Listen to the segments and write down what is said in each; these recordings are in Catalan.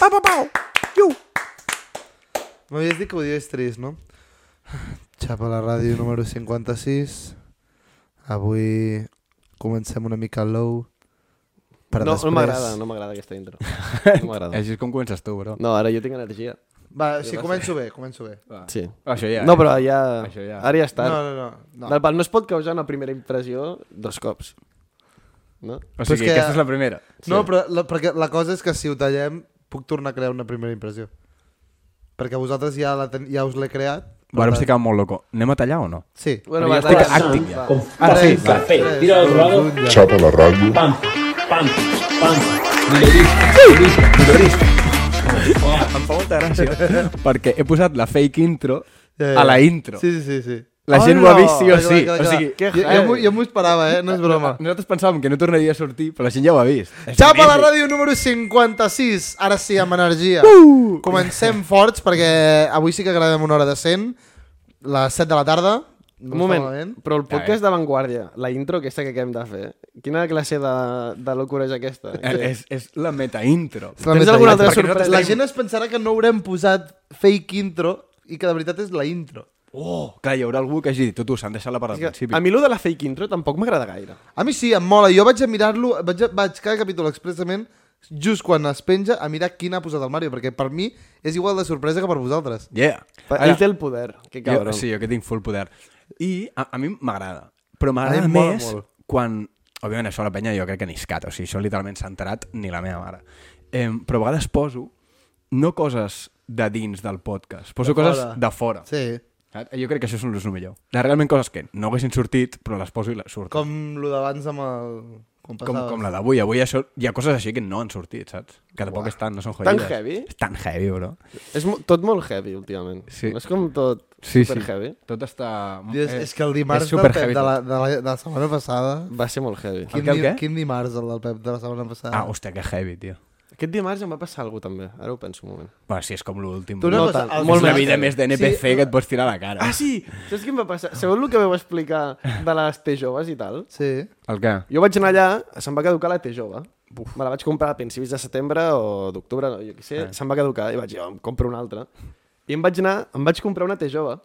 Pau, pau, pau. Iu. M'havies dit que ho dius trist, no? Xapa la ràdio número 56. Avui comencem una mica low. Per No, després... no m'agrada, no m'agrada aquesta intro. No m'agrada. Així és com comences tu, bro. No, ara jo tinc energia. Va, sí, començo bé, començo bé. Va. Sí. Això ja, No, però ja... Això ja. Ara ja està. No, no, no. no. No es pot causar una primera impressió dos cops. No? O sigui, que- aquesta és la primera. No, però la, perquè la cosa és que si ho tallem puc tornar a crear una primera impressió. Perquè vosaltres ja, la ten, ja us l'he creat. Bueno, estic quedant molt loco. Anem a tallar o no? Sí. Bueno, Però va, jo estic acting va. ja. Ara café, sí. Tres, Tira un, ja. Chapa la ràdio. Pam, pam, pam. Em fa molta gràcia perquè he posat la fake intro a la intro. Sí, sí, sí. La gent ho ha vist sí o Clar, sí. clar, clar, O sigui, que jo, jo, m'ho- jo m'ho esperava, eh? No és broma. Nosaltres pensàvem que no tornaria a sortir, però la gent ja ho ha vist. Xapa la ràdio número 56. Ara sí, amb energia. Uh! Comencem forts perquè avui sí que gravem una hora de 100. Les 7 de la tarda. No Un moment, però el podcast d'avantguàrdia, la intro aquesta que hem de fer, quina classe de, de locura és aquesta? Eh, És, és la meta intro. És la Tens meta alguna altra sorpresa? La gent es pensarà que no haurem posat fake intro i que de veritat és la intro. Oh, clar, hi haurà algú que hagi dit, tu, tu, s'han deixat la part que principi. a mi lo de la fake intro tampoc m'agrada gaire. A mi sí, em mola. Jo vaig a mirar-lo, vaig, a, vaig cada capítol expressament just quan es penja a mirar quin ha posat el Mario, perquè per mi és igual de sorpresa que per vosaltres. Yeah. Ara, Ell té el poder, que jo, sí, jo que tinc full poder. I a, a mi m'agrada. Però m'agrada més molt. quan... Òbviament, això la penya jo crec que ni escat. O sigui, això literalment s'ha enterat ni la meva mare. Eh, però a vegades poso no coses de dins del podcast, poso De coses fora. de fora. Sí. Saps? Jo crec que això és el millor. De realment coses que no haguessin sortit, però les poso i les surten. Com lo d'abans amb el... Com, com, com la d'avui. Avui això, hi ha coses així que no han sortit, saps? Que tampoc estan, no són Tan joies. heavy? És tan heavy, bro. És mo- tot molt heavy, últimament. Sí. No és com tot Sí, super sí. heavy. Tot està... És, és que el dimarts és del Pep heavy de la, de, la, de la setmana passada... Va ser molt heavy. Quin, què, el di- què? quin dimarts el del Pep de la setmana passada? Ah, hòstia, que heavy, tio. Aquest dimarts em va passar alguna també. Ara ho penso un moment. Bueno, sí, és com l'últim. Tu una No cosa, tant, molt més vida més d'NPC Sí, que et pots tirar a la cara. Ah, sí! Saps què em va passar? Segons el que vau explicar de les T joves i tal, Sí. El què? jo vaig anar allà, se'm va caducar la T jove. Uf. Me la vaig comprar a principis de setembre o d'octubre, no, jo què sé, Eh. se'm va caducar i vaig dir, oh, em compro una altra. I em vaig anar, em vaig comprar una T jove.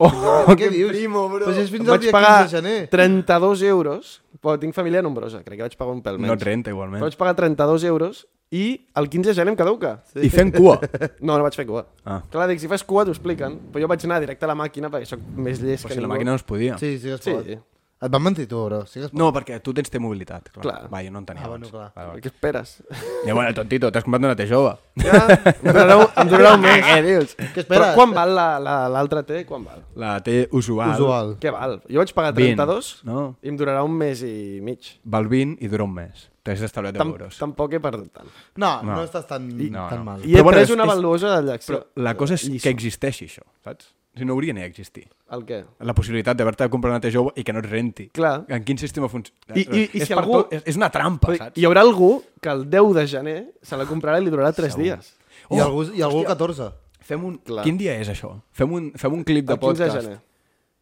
Oh, Què dius? primo, bro. Però si és fins Em al vaig dia pagar 15 de gener. 32 euros, però tinc família nombrosa, crec que vaig pagar un pèl menys. no et renta, Però igualment. vaig pagar 32 euros i el 15 de gener em caduca. I fent cua. No, no vaig fer cua. Ah. Clar, dic, si fas cua t'ho expliquen, però jo vaig anar directe a la màquina perquè sóc més llest Però que si la ningú. màquina no es podia. Sí, sí es Sí. Et van mentir tu, bro. Sí que es pot. No, perquè tu tens té mobilitat. Clar. Clar. Va, jo no en tenia Ah, bueno, abans. clar. Vale. Què esperes? I bueno, tontito, t'has comprat una T jove. Ja, em durarà, un- em durarà un mes. Què dius? Què Però esperes? quan val la- la- l'altra T? Quan val? La T usual. Usual. Què val? Jo vaig pagar 20, 32 no? i em durarà un mes i mig. Val 20 i dura un mes. T'has establit 10 Tam euros. Tampoc he perdut tant. No, no, No. estàs tan, no, tan no. mal. I Però he bueno, pres és- una és- valuosa de lecció. Però la cosa és Lliçó. que existeixi això, saps? Si no hauria ni d'existir. El què? La possibilitat d'haver-te de comprar una T jove i que no et renti. Clar. En quin sistema funciona? I- i- i és, si algú- tot- és, és una trampa, saps? Hi haurà algú que el 10 de gener se la comprarà i li durarà 3 Segur. dies. I Oh, algú, i algú el 14. Fem un... Clar. Quin dia és això? Fem un, fem un clip de El 15 de podcast gener.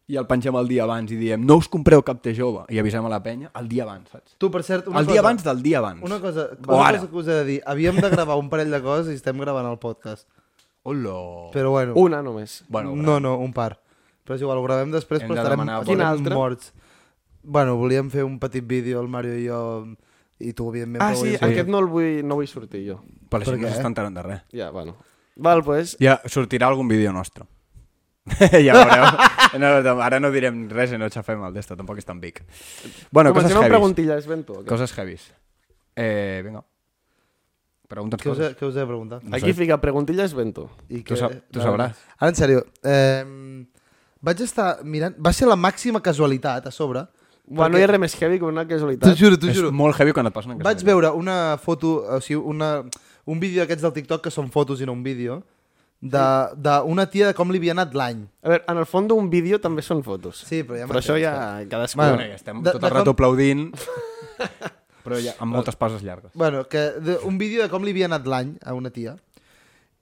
i el pengem el dia abans i diem no us compreu cap T jove i avisem a la penya el dia abans, saps? Tu, per cert, una el cosa, dia abans del dia abans. Una cosa, una cosa que us he de dir. Havíem de gravar un parell de coses i estem gravant el podcast. Hola. Però bueno, Una només. Bueno, no, no, un par. Però és igual, ho gravem després, Hem però de estarem, demanar- estarem Quin altre? morts. Bueno, volíem fer un petit vídeo, el Mario i jo, i tu, evidentment. Ah, però sí, volíem- aquest no el vull, no vull sortir jo. Per gent no què? s'està enterant de res. Ja, bueno. Val, pues, Ja sortirà algun vídeo nostre. ja veureu. No, no, ara no direm res i no xafem el d'esto, tampoc és tan big. Bueno, coses comencem amb heavies. preguntilles, Bento. o què? Coses heavies. Eh, vinga. Pregunta'ns Què us, he, coses. què us he de preguntar? No Aquí sé. fica preguntilles, Bento. I Tu sap- tu sabràs. Ara, en sèrio, eh, vaig estar mirant... Va ser la màxima casualitat, a sobre. Bueno, no perquè- hi ha res més heavy que una T'ho casualitat. juro, t'ho És juro. molt heavy quan et passen en Vaig veure una foto, o sigui, una, un vídeo d'aquests del TikTok que són fotos i no un vídeo, de- d'una tia de com li havia anat l'any. A veure, en el fons d'un vídeo també són fotos. Sí, però ja Però això ja cadascú... Bueno, ja estem de- tot el rato com- aplaudint, però ja amb moltes pauses llargues. Bueno, que de, un vídeo de com li havia anat l'any a una tia.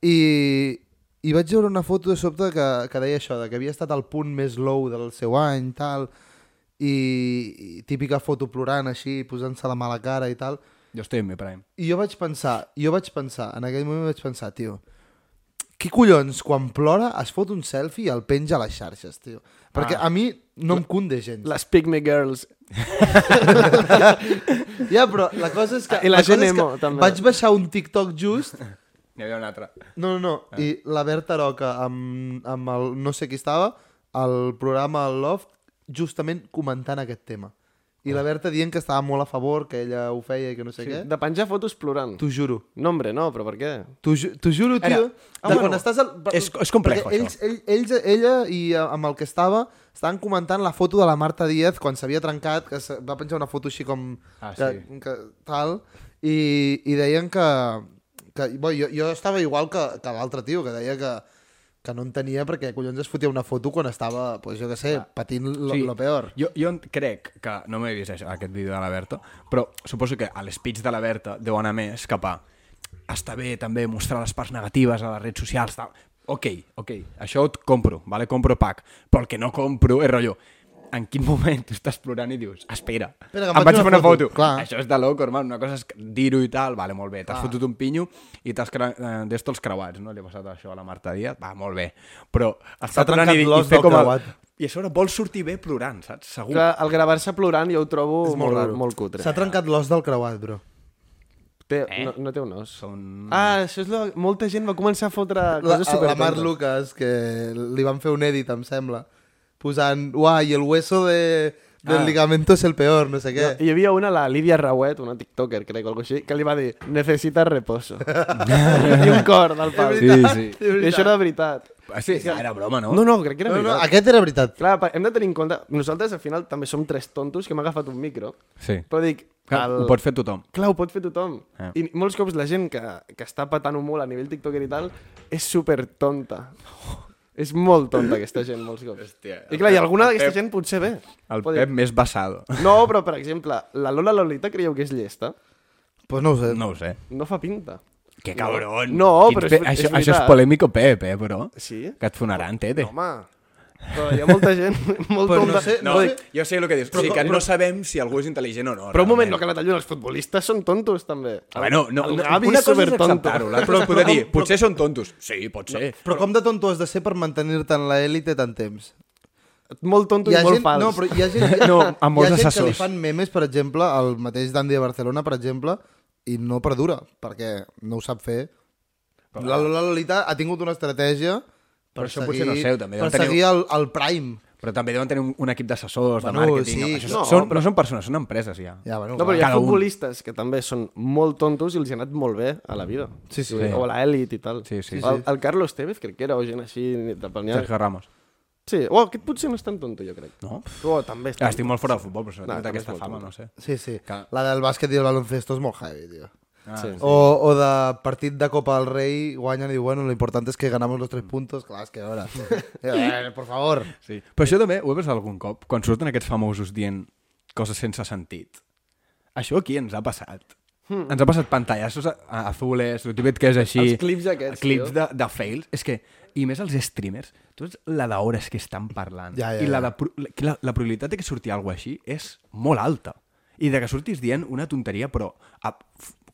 I, I vaig veure una foto de sobte que, que deia això, de que havia estat al punt més low del seu any, tal, i, i típica foto plorant així, posant-se la mala cara i tal. Jo estic en mi prime. I jo vaig pensar, jo vaig pensar, en aquell moment vaig pensar, tio, qui collons, quan plora, es fot un selfie i el penja a les xarxes, tio. Perquè Ah. a mi no em conde gens. Les Pygmy Girls. Ja, però la cosa és que... I la cosa gent emo, també. Vaig baixar un TikTok just... N'hi havia un altre. No, no, no. Ah. I la Berta Roca amb, amb el... No sé qui estava, al programa El Loft, justament comentant aquest tema. I Ah. la Berta dient que estava molt a favor, que ella ho feia i que no sé sí. què. De penjar fotos plorant. T'ho juro. No, hombre, no, però per què? T'ho ju juro, tio. Era- de Ah, bueno, quan estàs al... és- és complejo, perquè ells, ell, ells, ella i eh, amb el que estava estaven comentant la foto de la Marta Díaz quan s'havia trencat, que va penjar una foto així com... Ah, que, sí. que, tal, i, i deien que... que bo, jo, jo estava igual que, que l'altre tio, que deia que, que no entenia perquè collons es fotia una foto quan estava, pues, jo què sé, patint lo, Sí. lo peor. Jo, jo crec que, no m'he vist això, aquest vídeo de la Berta, però suposo que a l'espeech de la Berta deu anar més cap a està bé també mostrar les parts negatives a les redes socials, tal. Ok, ok, això et compro, vale? compro pack, però el que no compro és rotllo, en quin moment tu estàs plorant i dius, espera, Espera, que em vaig fer una foto. foto. Clar. Això és de loco, hermano. Una cosa és dir-ho i tal, vale, molt bé. T'has fotut un pinyo i t'has cre... eh, d'esto els creuats, no? Li ha passat això a la Marta Díaz, va, molt bé. Però està plorant i, i l'os fer del com creuat. I a sobre vols sortir bé plorant, saps? Segur. Que el gravar-se plorant jo ho trobo És molt molt, raro. molt cutre. S'ha trencat l'os del creuat, bro. Té, no, no té un os. Són... Ah, això és lo... Molta gent va començar a fotre La, coses la Mar. Lucas, que li van fer un edit, em sembla, posant, uah, i el hueso de, del Ah. ligamento es el peor, no sé què. Hi havia una, la Lídia Rauet, una tiktoker, crec, o alguna així, que li va dir, necessita reposo. I un cor del pal. Sí, sí. I això era de veritat. Ah, sí, era broma, no? No, no, crec que era No, no, veritat. aquest era veritat. Clar, hem de tenir en compte... Nosaltres, al final, també som tres tontos que hem agafat un micro, Sí. però dic... Clar, Ho pot fer tothom. Clar, ho pot fer tothom. Eh. I molts cops la gent que, que està patant-ho molt a nivell tiktoker i tal és super tonta. És molt tonta aquesta gent, molts cops. Hòstia, I clar, i el alguna Pep- d'aquesta gent potser bé. El Pot dir- Pep més basado. No, però, per exemple, la Lola Lolita creieu que és llesta? Pues no ho sé. No ho sé. No fa pinta. Que cabron. No, Quins però és pe- és això, això és veritat. polèmico Pep, eh, però. Sí? Que et fonaran, tete. No, home. Però hi ha molta gent molt Però no sé- No, no Però, jo sé el que dius. Però sí, com- que no però- sabem si algú és intel·ligent o no. però un moment, no que la tallin, els futbolistes són tontos, també. A veure, no, no, el no, Gavi una és cosa és acceptar-ho, l'altra Però- és poder però dir, potser són tontos. Sí, pot ser. Però com de tonto has de ser per mantenir-te en l'élite tant temps? Molt tonto Hi i ha molt gent, fals. no, però hi ha gent, No, amb hi molts ha gent que li assessors. fan memes, per exemple, el mateix Dandy de Barcelona, per exemple, i no perdura, perquè no ho sap fer. La Lola Lolita ha tingut una estratègia per Però això seguir, potser no sé, també per tenir- seguir el, el Prime. Però també deuen tenir un, un equip d'assessors, de Bueno, màrqueting. sí, Això no, són, no són persones, són empreses ja. Ja, bueno, No, però hi ha Cada un. futbolistes que també són molt tontos i els ha anat molt bé a la vida. Sí, sí. O a l'elit i tal. Sí, sí. El, el Carlos Tevez crec que era o gent així de Premià. Sergio Ramos. Sí, o aquest potser no és tan tonto, jo crec. No? Oh, també és tonto. estic molt fora del futbol, però No, no, aquesta fama, tonto. no sé. Sí, sí. Que- La del bàsquet i el baloncesto és molt heavy, tio. Ah, Sí. O, o de partit de Copa del Rei guanyen i diu, bueno, lo importante es que ganamos los tres puntos. Clar, és que a veure... eh, por favor. Sí. Però això també ho he vist algun cop, quan surten aquests famosos dient coses sense sentit. Això aquí ens ha passat. Hmm. Ens ha passat pantallassos azules, el típic que és així... Els clips aquests, Clips de, de fails. És que, i més els streamers, tu veus la d'hores que estan parlant. Ja, ja, I la, de, la, la, probabilitat de que surti alguna així és molt alta. I de que surtis dient una tonteria, però a,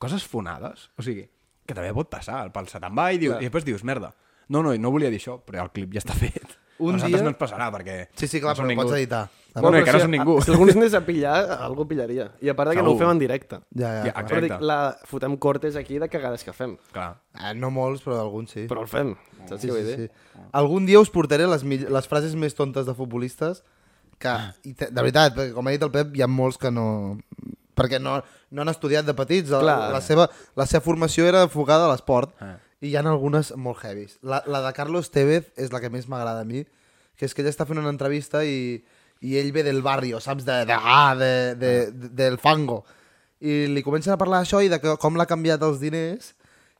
coses fonades. O sigui, que també pot passar. El pal se te'n va i, diu, Clar. i després dius, merda, no, no, no volia dir això, però el clip ja està fet. Un a nosaltres dia- no ens passarà, perquè... Sí, sí, clar, no però ningú. pots editar. Bueno, però que no si- som ningú. Si algú ens anés a pillar, algú pillaria. I a part de que no ho fem en directe. Ja, ja, Ja, clar. Però dic, la, fotem cortes aquí de cagades que fem. Clar. Eh, no molts, però alguns sí. Però el fem. Saps sí, què vull sí, dir? sí. Algun dia us portaré les, mill- les frases més tontes de futbolistes que, i te, de veritat, perquè com ha dit el Pep, hi ha molts que no... Perquè no, no han estudiat de petits. La, Clar. la, seva, la seva formació era enfocada a l'esport. Ah. I hi ha algunes molt heavies. La, la de Carlos Tevez és la que més m'agrada a mi, que és que ell està fent una entrevista i, i ell ve del barrio, saps? De, de, ah, de, de, de, del fango. I li comencen a parlar d'això i de que, com l'ha canviat els diners.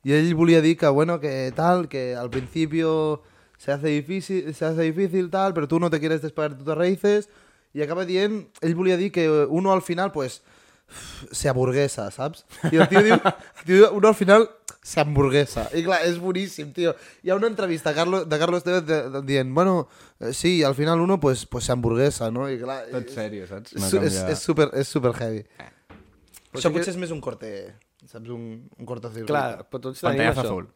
Y él volia dir que, bueno, que tal, que al principio se hace difícil, se hace difícil tal, pero tú no te quieres despegar de tus raíces. Y acaba dient, ell volia dir que uno al final, pues, se aburguesa, saps? I el tio diu, el tio diu, uno al final se hamburguesa. I clar, és boníssim, tio. Hi ha una entrevista de Carlos, de Carlos Tevez de, de, dient, bueno, eh, sí, al final uno pues, pues se hamburguesa, no? I clar, Tot sèrio, saps? No és, és, és, super, és super heavy. Això sí que- potser és més un corte, saps? Un, un cortocircuit. Clar, però tots tenim això. azul.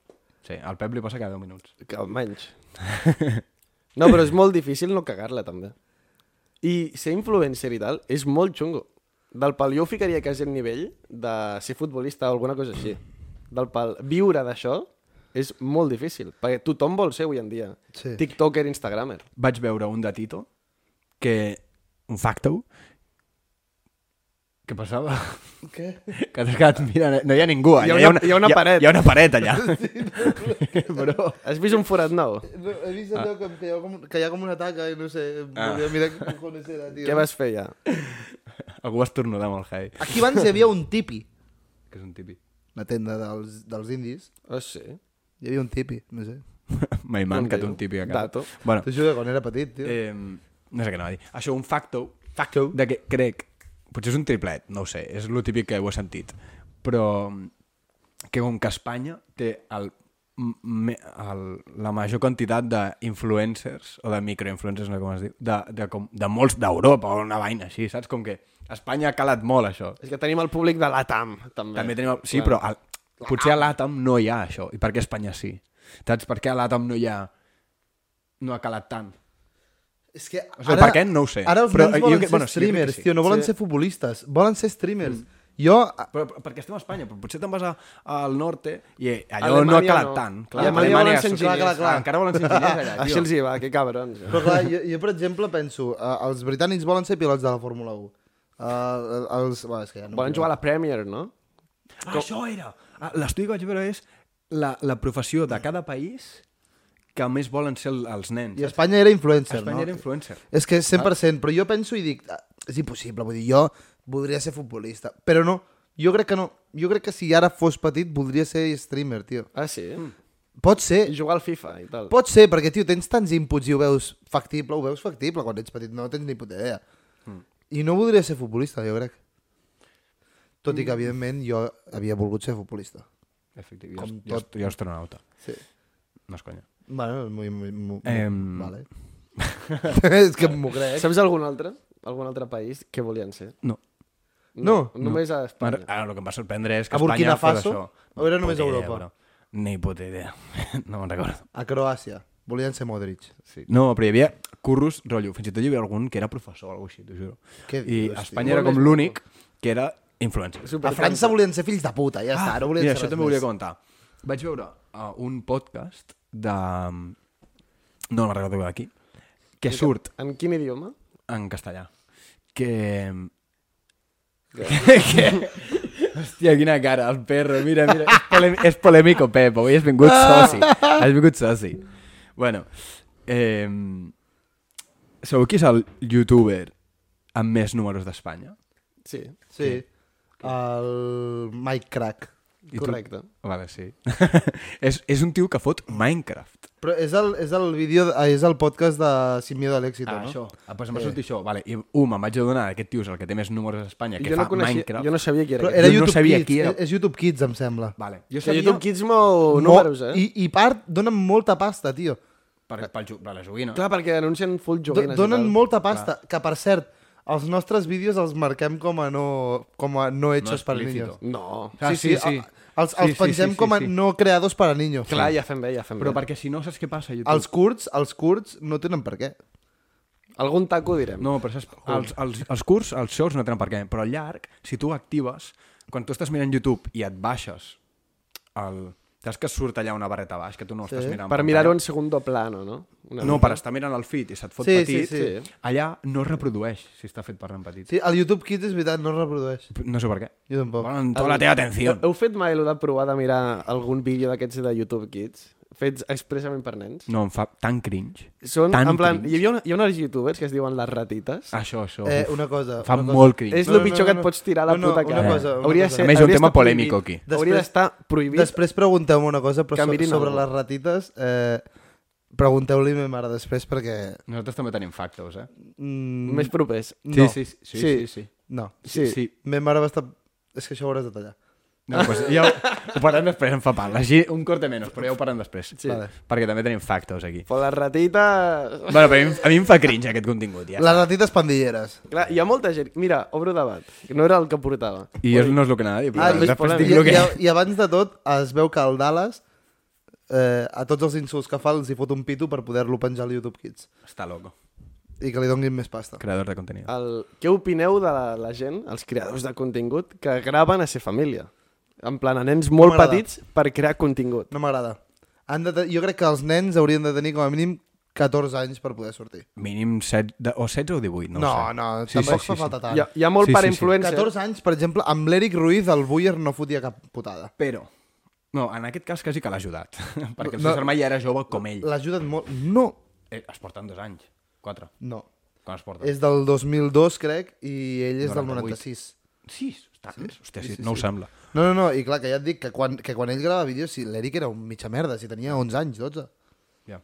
Sí, al Pep li passa cada 10 minuts. Que almenys. No, però és molt difícil no cagar-la, també. I ser influencer i tal és molt xungo. Del pal jo ho ficaria quasi al nivell de ser futbolista o alguna cosa així. Del pal viure d'això és molt difícil, perquè tothom vol ser avui en dia. Sí. TikToker, Instagramer. Vaig veure un de Tito, que... un facto, què passava? Què? Que t'has quedat mirant... No hi ha ningú allà. Hi ha una- hi ha una paret. Hi ha una paret allà. Però... Has vist un forat nou? No, he vist allò que, que, hi ha com, que hi ha com una taca i no sé, Ah. mirar què cojones era, tio. Què vas fer ja? Algú va estornudar molt heavy. Aquí abans hi havia un tipi, Que és un tipi. la tenda dels, dels indis. Oh, sí. Hi havia un tipi, no sé. M'he mancat un tipi a casa. Dato. Bueno, T'ho juro que quan era petit, tio. eh, no sé què anava a dir. Això, un facto, facto. de que crec, potser és un triplet, no ho sé, és el típic que ho he sentit, però que com que Espanya té el, me, el, la major quantitat d'influencers, o de microinfluencers, no sé com es diu, de, de, com, de molts d'Europa o una vaina així, saps? Com que Espanya ha calat molt això. És que tenim el públic de l'ATAM, també. També tenim... el- Sí, però al, potser a l'Atom no hi ha això. I per què Espanya sí? Saps? Per què a l'Atom no hi ha... No ha calat tant? És que O sigui, per què? No ho sé. Ara els Però nens jo volen que- ser bueno, sí, jo streamers, sí. tio, no volen Sí. ser futbolistes, volen ser streamers. Jo, Però, però perquè estem a Espanya, però potser te'n vas a, al norte i eh, allò Alemanya no ha calat no. tant. Clar, a Alemanya volen ser enginyers. clar, clar, encara volen ser enginyers allà, Així tio. els hi va, que cabrons. però clar, jo, jo per exemple penso, uh, els britànics volen ser pilots de la Fórmula 1. Uh, els, bueno, és que ja no Volen jugar a la Premier, no? Ah, això era! Ah, L'estudi que vaig veure és la, la professió de cada país que més volen ser el- els nens. I Espanya era influencer, Espanya no? era influencer. És que 100%, però jo penso i dic, ah, és impossible, vull dir, jo voldria ser futbolista, però no, jo crec que no. Jo crec que si ara fos petit voldria ser streamer, tio. Ah, sí? Pot ser, I jugar al FIFA i tal. pot ser, perquè, tio, tens tants inputs i ho veus factible, ho veus factible quan ets petit, no tens ni puta idea. I no voldria ser futbolista, jo crec. Tot i que, evidentment, jo havia volgut ser futbolista. Efectivament. Com Jo, jo, tot. jo astronauta. Sí. No és conya. Bueno, muy, muy, muy, Em. vale. és que m'ho crec. Saps algun altre? Algun altre país que volien ser? No. No, Només a Espanya. ara el que em va sorprendre és que A Burkina Espanya Faso? això. O era només puta a idea, Europa? bro. Ni puta idea. no me'n recordo. A Croàcia. Volien ser Modric. Sí. No, però hi havia curros, rotllo, fins i tot hi havia algun que era professor o alguna cosa així, t'ho juro. Què I dius, a Espanya era com l'únic que era influencer. Super A França volien ser fills de puta, ja està. No volien Mira, ser això res també volia comentar. Vaig veure uh, un podcast de... No me'n recordo d'aquí. Que surt En quin idioma? en castellà. Que... que... Hòstia, quina cara, el perro, mira, mira, és, polem és polèmico, Pep, avui has vingut soci, has vingut soci. Bueno, eh, sabeu qui és el youtuber amb més números d'Espanya? Sí, Sí. El Mike Crack. I tu? correcte. Vale, sí. és, és un tio que fot Minecraft. Però és el, és el vídeo, de- és el podcast de Sin Miedo al Éxito, Ah, no? això. Ah, doncs em va sortir això. Vale. I un, me'n vaig adonar, aquest tio és el que té més números a Espanya, que jo, fa no coneixia, Minecraft. jo no sabia qui era. Però aquest. era Jo no YouTube sabia Kids, qui era. és, és YouTube Kids, em sembla. Vale. Jo sabia... YouTube Kids mou números, eh? I, I part, donen molta pasta, tio. Per, per, per, la joguina. Clar, perquè anuncien full Do, joguines. i donen molta pasta. Que, per cert, els nostres vídeos els marquem com a no, com a no hechos para explícito. niños. No. Ah, sí, sí. a- Els, Sí, els sí, pensem sí, sí, com a sí. no creados para niños. Clar, ja fem bé, ja fem Però bé. perquè si no saps què passa a YouTube. Els curts, els curts no tenen per què. Algun taco direm. No, però saps, els, els, els curts, els shorts no tenen per què, però al llarg, si tu actives, quan tu estàs mirant YouTube i et baixes el... Saps que surt allà una barreta baix, que tu no Sí. estàs mirant. Per mirar-ho en segundo plano, no? Una No, mica. per estar mirant el feed i se't fot Sí, sí, petit, sí. allà no es reprodueix si està fet per nen petit. Sí, el YouTube Kids és veritat, no es reprodueix. No sé per què. Jo tampoc. Volen tota la teva atenció. Heu fet mai allò de provar de mirar algun vídeo d'aquests de YouTube Kids? Fets expressament per nens? No, em fa tan cringe. Són, Tan en plan, cringe. hi havia una, hi ha unes youtubers que es diuen les ratites. Això, això. Eh, uf. una cosa. Fa una cosa. molt cringe. és el pitjor que et pots tirar a la no, no, puta una cara. cosa, una hauria cosa. ser, A més, un hauria tema polèmic aquí. Hauria Després- d'estar prohibit. Després pregunteu-me una cosa, però sobre algú. les ratites, eh, pregunteu-li a ma mare després perquè... Nosaltres també tenim factos, eh? Mm, Més propers. no. sí, sí, sí, Sí. sí, sí. No. Sí. sí. Ma mare va estar... És que això ho hauràs de tallar. No, pues ja ho, ho parlem després, em fa pal. Així, un corte menys, però ja ho parlem després. Sí. Vale. Perquè també tenim factos aquí. Però la ratita... Bueno, però a mi, a mi em fa cringe aquest contingut, ja. Les ratites pandilleres. Clar, hi ha molta gent... Mira, obro debat. que No era el que portava. I és, no és el que anava a dir, però Ah, i, després dic i, que... i, I abans de tot, es veu que el Dallas eh, a tots els insults que fa els hi fot un pito per poder-lo penjar al YouTube Kids. Està loco. I que li donguin més pasta. Creador de contenido. El... Què opineu de la, la gent, els creadors de contingut, que graven a ser família? En plan, a nens molt m'agrada. petits per crear contingut. No m'agrada. Han de te- Jo crec que els nens haurien de tenir com a mínim 14 anys per poder sortir. Mínim 7, de, o 16 o 18, no, No, ho sé. no, Sí, tampoc sí, fa sí, falta sí. tant. Hi ha, hi ha molt Sí, per sí, sí. influencer. 14 anys, per exemple, amb l'Eric Ruiz, el Buyer no fotia cap putada. Però, no, en aquest cas quasi que l'ha ajudat. perquè el No. seu germà ja era jove com ell. L'ha ajudat molt. No, Eh, es porten dos anys. Quatre. no. Quan es porten? És del 2002, crec, i ell és del 98. 96. Sí, està sí? Hòstia, sí, sí, no ho sí. sembla. No, no, no, i clar, que ja et dic que quan, que quan ell grava vídeos, sí, l'Eric era un mitja merda, si tenia 11 anys, 12. Ja.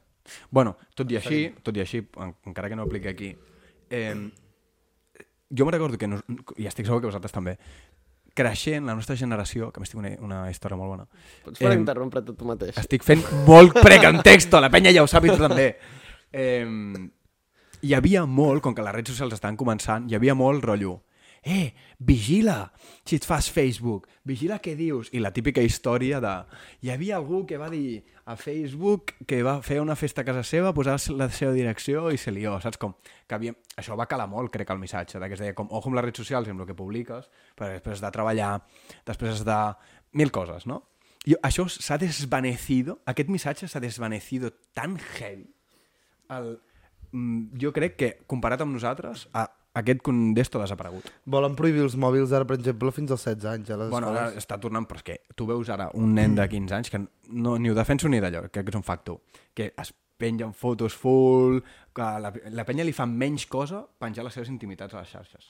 Bueno, tot i així, tot i així, en- encara que no ho apliqui aquí, eh, jo me recordo que, no, i estic segur que vosaltres també, creixent, la nostra generació, que a més tinc una, una història molt bona, Pots per Em, interrompre tot tu mateix. estic fent molt precontexto, la penya ja ho sap i tu també. Eh, hi havia molt, com que les redes socials estan començant, hi havia molt rotllo. Eh, vigila si et fas Facebook, vigila què dius. I la típica història de... Hi havia algú que va dir a Facebook que va fer una festa a casa seva, posar la seva direcció i se lió, saps com? Que havia... Això va calar molt, crec, el missatge, que es deia com, ojo amb les redes socials amb el que publiques, perquè després has de treballar, després has de... Mil coses, no? I això s'ha desvanecido, aquest missatge s'ha desvanecido tan heavy. El, mm, jo crec que, comparat amb nosaltres, a, aquest contesto ha desaparegut. Volen prohibir els mòbils ara, per exemple, fins als 16 anys a les Bueno, ara està tornant, però és que tu veus ara un nen de 15 anys que no, ni ho defenso ni d'allò, crec que és un factor, que es pengen fotos full, que la, la penya li fa menys cosa penjar les seves intimitats a les xarxes.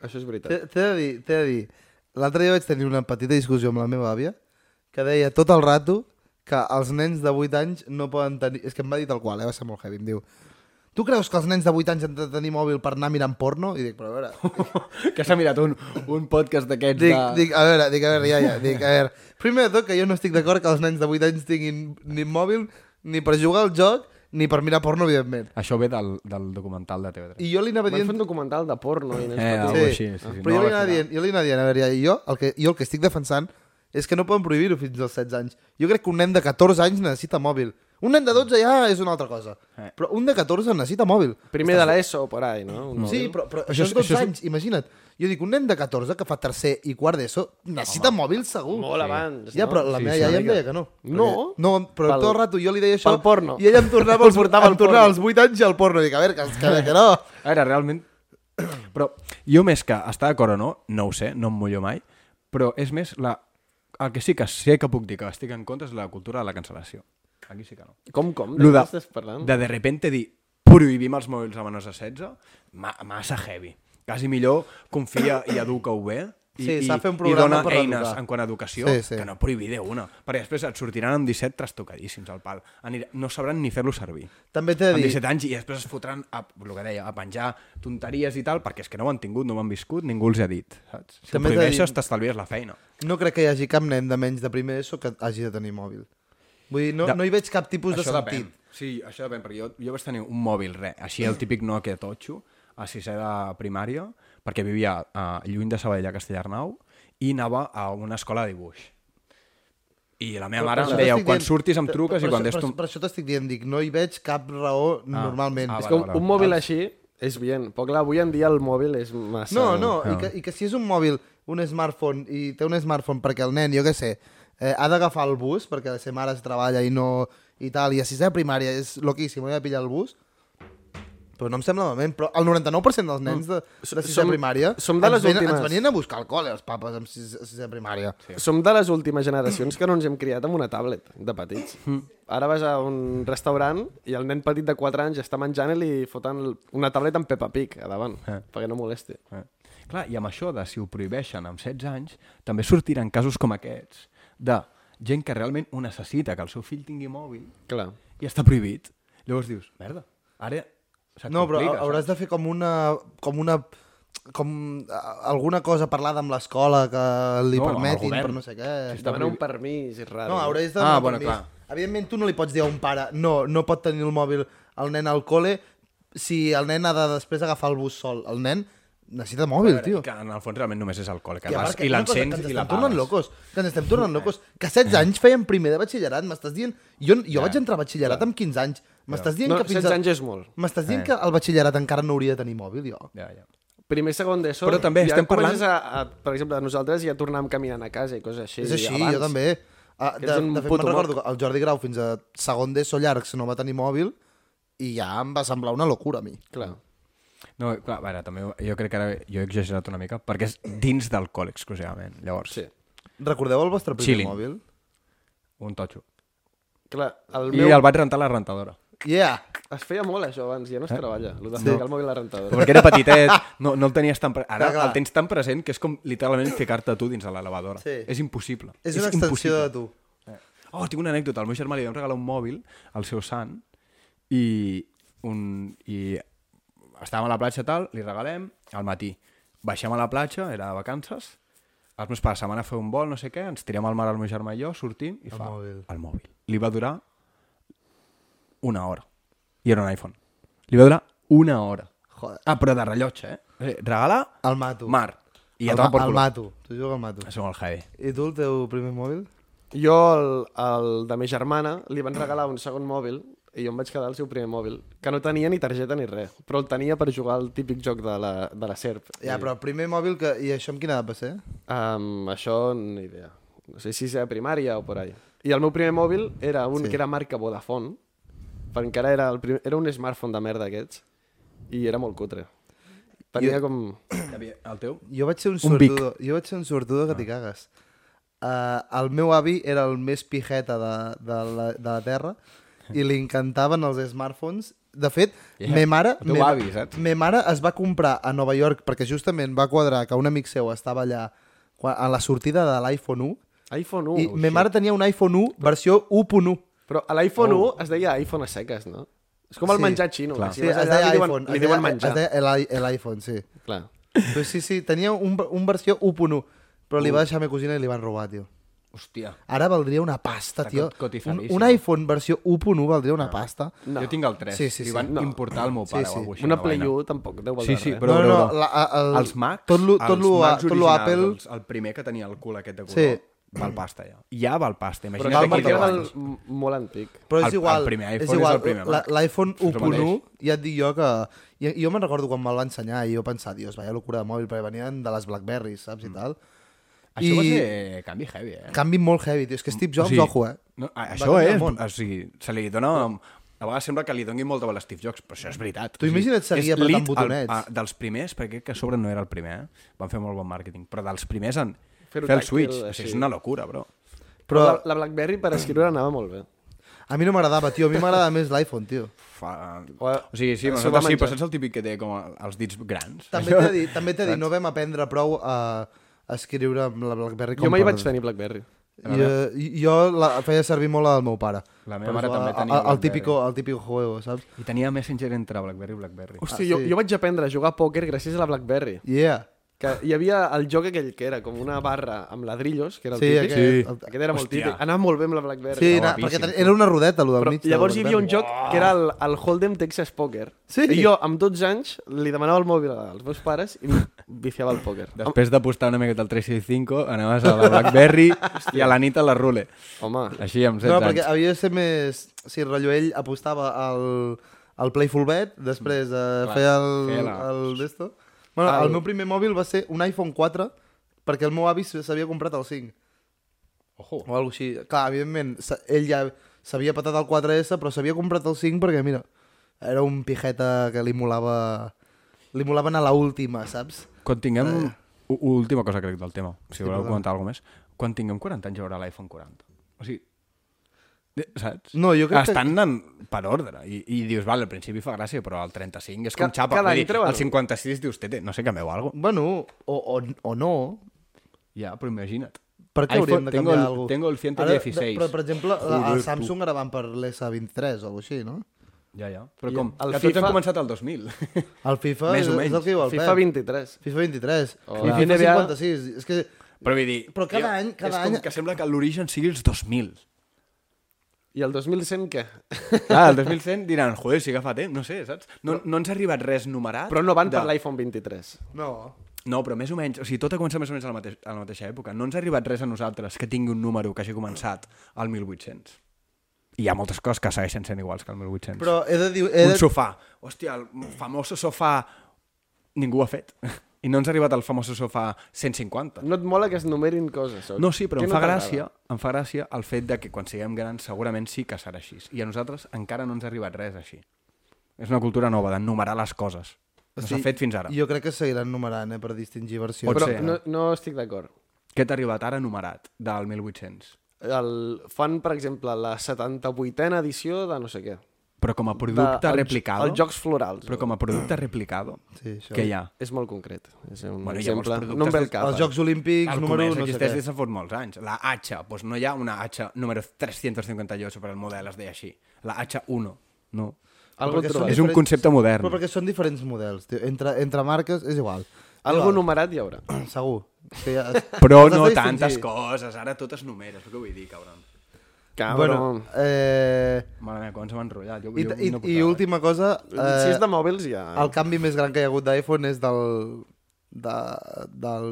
Això és veritat. T'he de dir, t'he de dir, l'altre dia vaig tenir una petita discussió amb la meva àvia que deia tot el rato que els nens de 8 anys no poden tenir... És que em va dir tal qual, eh? va ser molt heavy, em diu Tu creus que els nens de 8 anys han de tenir mòbil per anar mirant porno? I dic, però a veure... que s'ha mirat un, un podcast d'aquests Dic, de... dic, a veure, dic, a veure, ja, ja, dic, a veure... Primer de tot, que jo no estic d'acord que els nens de 8 anys tinguin ni mòbil ni per jugar al joc ni per mirar porno, evidentment. Això ve del, del documental de TV3. I jo li anava Van dient... fer un documental de porno i Eh, algo així, sí, sí, però no jo, li anava dient, jo li anava dient, a veure, jo el, que, jo el que estic defensant és que no poden prohibir-ho fins als 16 anys. Jo crec que un nen de 14 anys necessita mòbil. Un nen de 12 ja és una altra cosa. Eh. Però un de 14 necessita mòbil. Primer de l'ESO, por ahí, no? Un Sí, mòbil. però, però Això això, és- és 12 això és- anys, imagina't. Jo dic, un nen de 14 que fa tercer i quart d'ESO necessita mòbil segur. Molt abans, Ja, no? però la Sí, meva sí, iaia una em deia que no. No? Perquè- No, però Pel- tot el rato jo li deia això... pel porno. I ella em tornava, El els, portava al em tornava porno. als 8 anys i al porno. Dic, a veure, que, que, que no. A veure, realment... Però jo més que estar d'acord o no, no ho sé, no em mullo mai, però és més la... el que sí que sé que puc dir que estic en contra és la cultura de la cancel·lació. Aquí sí que no. Com, com? De Lo de, estàs parlant? de de repente dir prohibim els mòbils a menors de 16, ma, massa heavy. Quasi millor confia i educa-ho bé i, Sí, i, s'ha de fer un i programa dona per eines educar. en quant a educació Sí, sí. que no prohibir una. Perquè després et sortiran amb 17 trastocadíssims al pal. Anirà, no sabran ni fer-lo servir. També t'he de Amb dir... 17 anys i després es fotran, a, el que deia, a penjar tonteries i tal, perquè és que no ho han tingut, no ho han viscut, ningú els ha dit. Saps? Si També de dir- prohibeixes, t'estalvies la feina. No crec que hi hagi cap nen de menys de primer ESO que hagi de tenir mòbil. Vull dir, no, De- no hi veig cap tipus de això sentit. depèn. Sí, això depèn, perquè jo, jo vaig tenir un mòbil, re, així el típic Nokia totxo, a sisè de primària, perquè vivia uh, lluny de Sabadell a Castellarnau i anava a una escola de dibuix. I la meva mare em deia, quan dient- surtis em truques i quan això- des per, tu... per això t'estic dient, dic, no hi veig cap raó normalment. ah, És que un, un mòbil així és bien. Però clar, avui en dia el mòbil és massa... No, no, no. I, que, i que si és un mòbil, un smartphone, i té un smartphone perquè el nen, jo què sé, eh, ha d'agafar el bus, perquè la seva mare es treballa i no... i tal, i a sisè de primària és loquíssim, he de pillar el bus, però no em sembla malament, però el 99% dels nens de, de sisè Som- de primària som de les ens, venen, últimes. ens venien a buscar al col·le, els papes, amb sisè, sisè de primària. Sí. Som de les últimes generacions que no ens hem criat amb una tablet de petits. Ara vas a un restaurant i el nen petit de 4 anys està menjant i li foten una tablet amb Peppa Pig a davant, Eh. perquè no molesti. Eh. Clar, i amb això de si ho prohibeixen amb 16 anys, també sortiran casos com aquests de gent que realment ho necessita, que el seu fill tingui mòbil Clar. i està prohibit. Llavors dius, merda, ara se't No, però complica, hauràs saps? de fer com una... Com una com eh, alguna cosa parlada amb l'escola que li No, permetin per no sé què. Demanar un permís és raro. No, hauràs de Ah, bueno, permís. clar. Evidentment, tu no li pots dir a un pare no, no pot tenir el mòbil el nen al col·le si el nen ha de després agafar el bus sol. El nen necessita mòbil, tio. Que en el fons realment només és el col·le, que I, vas que i l'encens ens i la tornant pagues. locos. Que ens estem tornant locos. Que a 16 anys feien primer de batxillerat, m'estàs dient... Jo, jo vaig entrar a batxillerat amb 15 anys. M'estàs dient No, que fins 16 a... anys és molt. M'estàs dient que el batxillerat encara no hauria de tenir mòbil, jo? Ja, ja. Primer, segon d'ESO... Però també ja estem comences A, a, per exemple, nosaltres ja tornàvem caminant a casa i coses així. és així, abans. jo també. Ah, de, de fet, me'n recordo que el Jordi Grau fins a segon d'ESO llargs no va tenir mòbil i ja em va semblar una locura a mi. Clar. No, clar, a veure, també jo crec que ara jo he exagerat una mica, perquè és dins del col·le exclusivament. Llavors, Sí. Recordeu el vostre primer Chilling. mòbil? un totxo. Clar, el I meu... el vaig rentar a la rentadora. Yeah! Es feia molt això abans, ja no es treballa. El de Sí. ficar el mòbil a la rentadora. Perquè era petitet, no, no el tenies tan... Pre... Ara Clar, clar. el tens tan present que és com literalment ficar-te tu dins de l'elevadora. Sí. És impossible. És una extensió de tu. Oh, tinc una anècdota. Al meu germà li vam regalar un mòbil al seu sant i, un, i estàvem a la platja tal, li regalem al matí. Baixem a la platja, era de vacances, els meus pares se'n van a fer un vol, no sé què, ens tirem al mar el meu germà i jo, sortim i El fa mòbil. el mòbil. Li va durar una hora. I era un iPhone. Li va durar una hora. Joder. Ah, però de rellotge, eh? regalar, El mato. mar. I el, el, el, ma- el el mato. Tu jugues al mato. És molt heavy. I tu, el teu primer mòbil? Jo, el, el de ma germana, li van regalar un segon mòbil i jo em vaig quedar el seu primer mòbil, que no tenia ni targeta ni res, però el tenia per jugar al típic joc de la, de la SERP. Ja, però el primer mòbil que... I això amb quina edat va ser? Um, això, ni idea. No sé si és a primària o por ahí. I el meu primer mòbil era un Sí. que era marca Vodafone, perquè encara era, el primer, era un smartphone de merda aquests, i era molt cutre. Tenia Jo- com... El teu? Jo vaig ser un Un sortudo. Jo vaig ser un sortudo que t'hi cagues. Uh, el meu avi era el més pijeta de, de, la, de la Terra i li encantaven els smartphones. De fet, Yeah. me mare, El me, avi, saps? me mare es va comprar a Nova York perquè justament va quadrar que un amic seu estava allà quan, a la sortida de l'iPhone 1 iPhone 1. i me mare tenia un iPhone 1 versió 1.1. Però a l'iPhone 1 es deia iPhone a seques, no? És com el Sí, menjar xino. clar. Sí, es deia li diuen, iPhone. li es diuen deia, menjar. es deia l'iPhone, sí. Clar. Però sí, sí, tenia un, un versió 1.1, però li va deixar a ma cosina i li van robar, tio. Hòstia. Ara valdria una pasta, tio. Un, un iPhone versió 1.1 valdria una pasta. No. Jo tinc el 3. Sí, sí, Li sí. van No. importar al meu pare Sí, o sí. alguna cosa així. Una una Play vaina. 1 tampoc deu Sí, valer sí, res. però, no, però, no, però la, el, els Macs, tot lo, tot els lo, Macs tot lo originals, Apple... els, el primer que tenia el cul aquest de color, Sí. val pasta ja. Ja val pasta, Però imagina't del, anys. m- molt antic. Però és El- igual, el primer iPhone és és igual, el primer l'iPhone És el 1.1, mateix. ja et dic jo que... Jo, jo me'n recordo quan me'l va ensenyar i jo pensava, dios, vaya locura de mòbil, perquè venien de les Blackberries, saps, i tal. Això va I- ser canvi heavy, eh? Canvi molt heavy, tio. És que Steve Jobs, O sigui, ojo, eh? No, Va això és... O sigui, se li dona... A vegades sembla que li doni molta bola a Steve Jobs, però això és veritat. Tu O imagina't seguir apretant botonets. El, a, dels primers, perquè que a sobre no era el primer, eh? van fer molt bon màrqueting, però dels primers en Fer-ho fer el tàctil, switch, o així. sigui, és una locura, bro. Però Però la, la BlackBerry per escriure anava molt bé. a mi no m'agradava, tio. A mi m'agradava més l'iPhone, tio. Fa... O, O sigui, sí, nosaltres va sí, però saps el típic que té com els dits grans? També t'he de dir, també de dir, no vam aprendre prou a, a escriure amb la BlackBerry com jo mai per- vaig tenir BlackBerry. I, uh, jo la feia servir molt al meu pare. La meva mare també tenia El BlackBerry. típico, el típico juego, saps? I tenia Messenger entre BlackBerry i BlackBerry. Hòstia, Ah, jo, sí. jo vaig aprendre a jugar a pòquer gràcies a la BlackBerry. Yeah. Que hi havia el joc aquell que era com una barra amb ladrillos, que era el Sí, típic. aquest, Sí. el, Aquest era molt Hòstia. típic. Anava molt bé amb la BlackBerry. sí na, perquè era una rodeta, allò del Però mig. de llavors hi havia un joc que era el, el Hold'em Texas Poker. Sí. I jo, amb 12 anys, li demanava el mòbil als meus pares i viciava el pòquer. Després d'apostar una miqueta al 365, anaves a la BlackBerry i a la nit a la Rule. Home, Així, amb 16 No, perquè anys. havia de ser més... Si rotllo ell apostava al, al Playful Bet, després eh, Clar, feia el, feia la- el d'esto. Bueno, El- el... meu primer mòbil va ser un iPhone 4 perquè el meu avi s'havia comprat el 5 Ojo. o alguna així. Clar, evidentment, ell ja s'havia patat el 4S, però s'havia comprat el 5 perquè, mira, era un pijeta que li molava... Li molava anar a la última, saps? Quan tinguem... u- Última cosa, crec, del tema. Si voleu perdona. comentar alguna més. Quan tinguem 40 anys hi haurà l'iPhone 40. O sigui... Saps? No, jo crec que- Estan en, per ordre. I, I dius, vale, al principi fa gràcia, però al 35 és com Ca- xapa. cada dir, al 56 dius, tete, no sé, canvieu alguna cosa. Bueno, o, o, o no. Ja, però imagina't. Per què hauríem de tengo canviar el- alguna tengo el 116. Ara, però, per exemple, Joder, el tu. Samsung ara van per l'S23 o alguna així, no? Ja, ja. Però I com? el que tots FIFA hem començat el 2000. El FIFA Més o menys. és el que diu el FIFA Pep. 23. FIFA 23. Oh. FIFA NBA 56. És que... Però vull dir... Però cada tio, any- cada és com any- que sembla que l'origen sigui els 2000. I el 2100 què? Clar, el 2100 diran, joder, sí que fa temps, no sé, saps? No, no ens ha arribat res numerat. Però no van de... per l'iPhone 23. No. No, però més o menys, o sigui, tot ha començat més o menys a la, mateix, a la mateixa època. No ens ha arribat res a nosaltres que tingui un número que hagi començat al 1800. I hi ha moltes coses que segueixen sent iguals que el 1800. Però he de dir... He Un de... sofà. Hòstia, el famoso sofà... Ningú ho ha fet. I no ens ha arribat el famoso sofà 150. No et mola que es numerin coses? O... No, sí, però em no fa t'agrada? gràcia, em fa gràcia el fet de que quan siguem grans segurament sí que serà així. I a nosaltres encara no ens ha arribat res així. És una cultura nova, d'enumerar les coses. No s'ha fet fins ara. Jo crec que seguiran numerant, eh, per distingir versions. Pot Però ser, no, eh? no estic d'acord. Què t'ha arribat ara numerat del 1800? El, fan, per exemple, la 78a edició de no sé què. Però com a producte de, replicado? Els jocs florals. Però com a producte replicado? Sí, això. Què hi ha? És molt concret. És un Bueno, exemple. No em ve el dels- cap. Els Jocs Olímpics, El número comerç 1, no sé existeix què. des de fot molts anys. La H, doncs no hi ha una H número 358 per el model, es deia així. La H1, no. Algo És un concepte modern. Però perquè són diferents models. Tio. Entre, entre marques és igual. Algo Igual. numerat hi haurà. Segur. Que ja... Però no tantes coses, ara tot es numera, és el que vull dir, cabron. Cabrón. Bueno, eh... Mare meva, com ens hem enrotllat. Jo, I, jo i, no i última cosa, Eh... Si eh, és de mòbils ja... el canvi més gran que hi ha hagut d'iPhone és del, de, del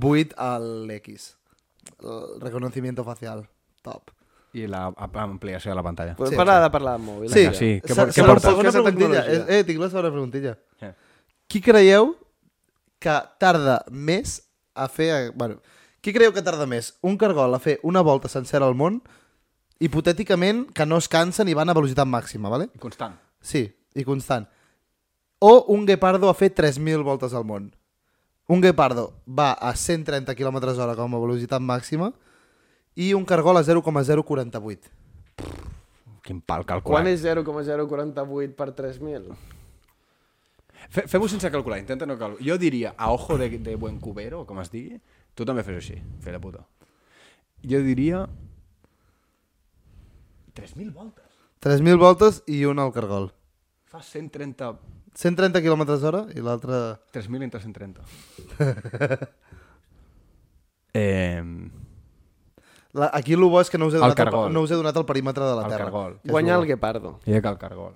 8 a l'X. El reconocimiento facial. Top. I la ap- ampliació de la pantalla. Podem Sí, parlar sí. de parlar de mòbils. Sí, sí. Què por- què portes? Segona preguntilla. tecnologia. Eh, tinc la segona preguntilla. Eh. Qui creieu que tarda més a fer... Bueno, qui creieu que tarda més? Un cargol a fer una volta sencera al món, hipotèticament que no es cansen i van a velocitat màxima, ¿vale? Constant. Sí, i constant. O un guepardo a fer 3.000 voltes al món. Un guepardo va a 130 km hora com a velocitat màxima i un cargol a 0,048. Quin pal calcular. Quan és 0,048 per 3.000? Fe- Fem-ho sense calcular, intenta no calcular. Jo diria, a ojo de, de buen cubero, com es digui, tu també fes així, fer de puta. Jo diria... 3.000 voltes. 3.000 voltes i un al cargol. Fa 130... 130 km hora i l'altre... 3.000 entre 130. eh, La, aquí el bo és que no us, he El donat el, cargol. no us he donat el perímetre de la el Terra. cargol. Guanyar el guepardo. I que el cargol.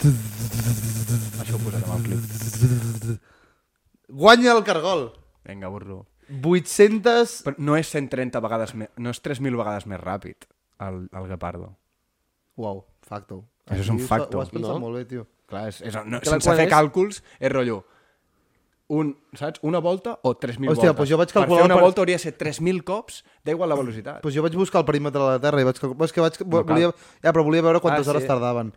Això ho posarem al clip. Guanya el cargol! Vinga, burro. 800... Però no és 130 vegades més... No és 3.000 vegades més ràpid, el, el guepardo. Uau, facto. Això és un Aquí facto. Ho has pensat No? molt bé, tio. Clar, és, és, no, Clar, sense fer és? càlculs, és rotllo. Un, saps? Una volta o 3.000 Hòstia, voltes. doncs jo vaig Per calcular fer una per- volta hauria de ser 3.000 cops, da igual la velocitat. Pues jo vaig buscar el perímetre de la Terra i vaig calcular... És que vaig... cal. volia... Ja, però volia veure quantes Ah, sí. hores tardaven.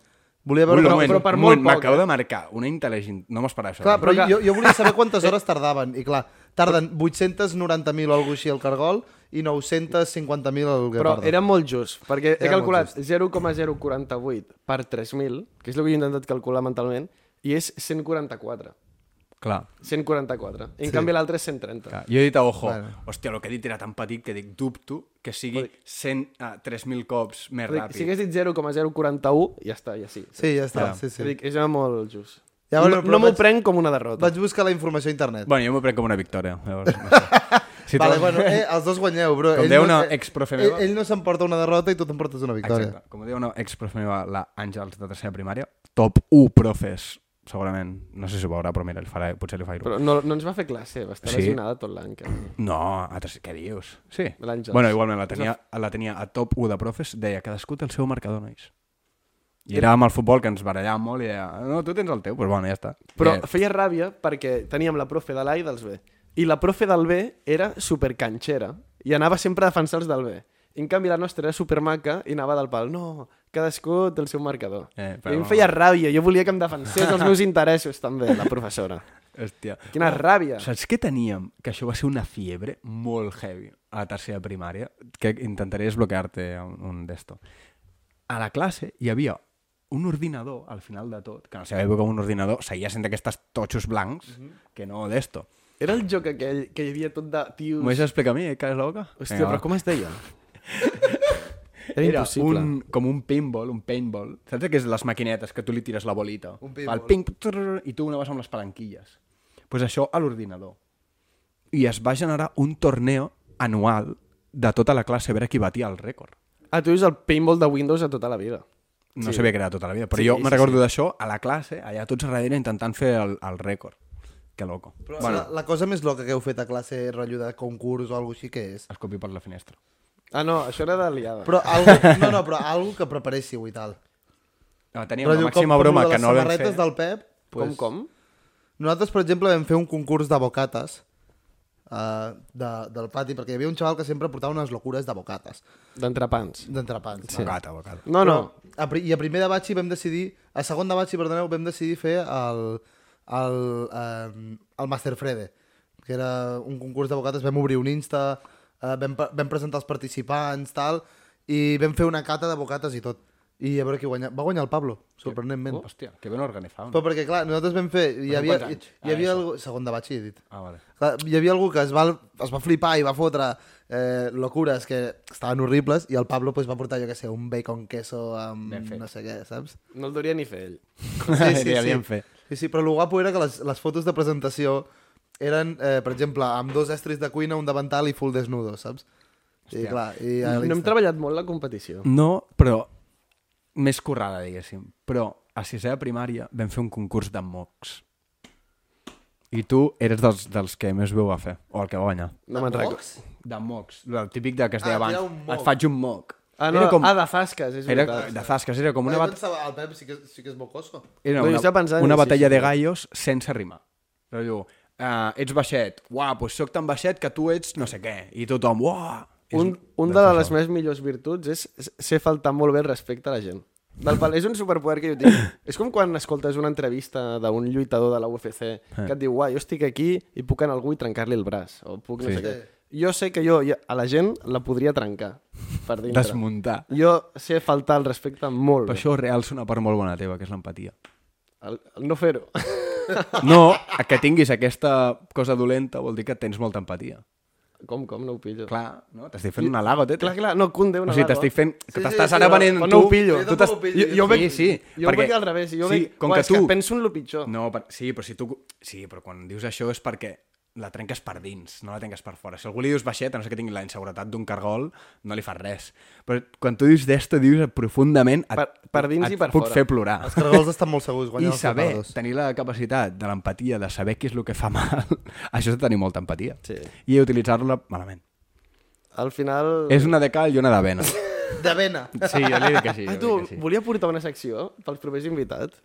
Volia veure... però- moment, però per molt poc, m'acabo eh? de marcar una intel·ligent... No m'esperava això. Clar, eh? però Però jo, jo volia saber quantes hores tardaven. I clar, tarden 890.000 o alguna així al cargol i 950.000 al Però guepardo. era molt just, perquè he Era calculat molt 0,048 per 3.000, que és el que he intentat calcular mentalment, i és 144. Clar. 144. En Sí. canvi l'altre és 130. Clar. Jo he dit a ojo, Bueno. hòstia, el que he dit era tan petit que dic, dubto que sigui 100, uh, 3.000 cops més Dic, ràpid. Si hagués dit 0,041, ja està, ja sí. Sí, ja està. Clar. Sí, sí. Dic, és molt just. Ja, bueno, no però no m'ho vaig- prenc com una derrota. Vaig buscar la informació a internet. Bueno, jo m'ho prenc com una victòria. Llavors, no sé. Si vale, bueno, eh, els dos guanyeu, bro. Com Ell deia no- una eh, exprofe ell, meva- ell no s'emporta una derrota i tu t'emportes una victòria. Exacte. Com diu una exprofe meva, la Àngels de tercera primària, top 1 profes, segurament, no sé si ho veurà, però mira, el farà, potser li faré. Però no, no ens va fer classe, va estar Sí? lesionada tot l'any. Que... No, a tercer, què dius? Sí. L'Àngels. Bueno, igualment, la tenia, la tenia a top 1 de profes, deia, cadascú té el seu marcador, nois. I era amb el futbol que ens barallàvem molt i deia, no, tu tens el teu, doncs bueno, ja està. Però I, feia ràbia perquè teníem la profe de l'A i dels B. I la profe del B era supercanxera i anava sempre a defensar els del B. I en canvi la nostra era supermaca i anava del pal. No, cadascú té el seu marcador. Eh, però- I em feia ràbia. Jo volia que em defensés els meus interessos també, la professora. Hòstia. Quina ràbia. Saps què teníem? Que això va ser una fiebre molt heavy a la tercera primària, que intentaré desbloquear-te un, un d'esto. A la classe hi havia un ordinador al final de tot, que en la seva època un ordinador seguia sent d'aquestes totxos blancs, que no d'esto. Era el joc aquell que hi havia tot de tios... M'ho deixes explicar a mi, eh, cara la boca? Hòstia, Vinga, però va. com es deia? Era impossible. un, com un paintball, un paintball. Saps què és les maquinetes que tu li tires la bolita? Un paintball. el ping, trrr, i tu una vas amb les palanquilles. Doncs pues això a l'ordinador. I es va generar un torneo anual de tota la classe a veure qui batia el rècord. Ah, tu dius el paintball de Windows de tota la vida. No sí. sabia que era tota la vida, però Sí, sí, jo sí, me recordo d'això a la classe, allà tots a darrere intentant fer el, el rècord. Que loco. Però bueno, la, la cosa més loca que heu fet a classe, rotllo de concurs o alguna així, què és? es copi per la finestra. Ah, no, això era de liada. Però algo, no, no, però algo que preparéssiu i tal. No, teníem una màxima com broma que no vam fer. del Pep, Com, pues, com? Nosaltres, per exemple, vam fer un concurs de bocates uh, de, del pati, perquè hi havia un xaval que sempre portava unes locures de bocates, D'entrepans. d'entrepans. Sí. Bocata, bocata. No, no. A, pri- I a primer de batxi vam decidir, a segon de batxi, perdoneu, vam decidir fer el, el, eh, el Master Frede, que era un concurs de bocates, vam obrir un Insta, eh, vam, vam presentar els participants, tal, i vam fer una cata de bocates i tot. I a veure qui guanya. Va guanyar el Pablo, sorprenentment. Hòstia, que ben organitzat. Però perquè, clar, nosaltres vam fer... Hi havia, hi, hi havia algú... Segon de batxi, he dit. Ah, vale. Clar, hi havia algú que es va, es va flipar i va fotre eh, locures que estaven horribles i el Pablo pues, va portar, jo què sé, un bacon queso amb no sé què, saps? No el hauria ni fer ell. Sí, Li havien fet. Sí, sí, però el guapo era que les, les fotos de presentació eren, eh, per exemple, amb dos estris de cuina, un davantal i full desnudo, saps? I Hòstia. clar, i a No hem treballat molt la competició. No, però més currada, diguéssim. Però a sisè de primària vam fer un concurs de mocs. I tu eres dels, dels que més veu a fer, o el que va guanyar. No me'n recordo. Mocs? De mocs, el típic de que es deia Ah, abans. Et faig un moc. Ah, no, era com, ah, de Zasques, és era veritat. de zasques, era com una, bat pensava, el Pep sí que, sí que és mocoso. era No, una, estava pensant, una sí, batalla sí, de gallos sense rimar. Però diu, uh, ets baixet, uah, doncs soc tan baixet que tu ets no sé què. I tothom, uah. Un, un de les meves millors virtuts és ser faltar molt bé el respecte a la gent. Del pal, és un superpoder que jo tinc. és com quan escoltes una entrevista d'un lluitador de la UFC que et diu, uah, jo estic aquí i puc anar a algú i trencar-li el braç. O puc no Sí. sé què. Jo sé que jo a la gent la podria trencar per dintre. Desmuntar. Jo sé faltar el respecte molt Per bé. això realça una part molt bona teva, que és l'empatia. El, el no fer-ho. No, que tinguis aquesta cosa dolenta vol dir que tens molta empatia. com, com, no ho pillo. Clar, no? T'estic fent un halago, tete. clar, clar no, Kunde, una O sigui, t'estic fent... Que Sí, t'estàs sí, ara sí, venent però tu... no ho pillo. Jo Tu ho pillo, Jo, jo, Sí, veig, sí, jo ho perquè- veig al revés. Jo sí, veig, com "Uah, que és que tu- penso en lo pitjor. No, per... sí, però si tu... Sí, però quan dius això és perquè la trenques per dins, no la trenques per fora. Si algú li dius baixet, a no sé que tingui la inseguretat d'un cargol, no li fas res. Però quan tu dius d'esto, dius profundament... Et, Per- per dins et i per puc fora. fer plorar. Els cargols estan molt segurs, I saber, tenir la capacitat de l'empatia, de saber què és el que fa mal, això és de tenir molta empatia. Sí. I utilitzar-la malament. Al final... És una de cal i una d'avena. D'avena. Sí, jo li dic que sí. Ah, tu, que sí. volia portar una secció pels propers invitats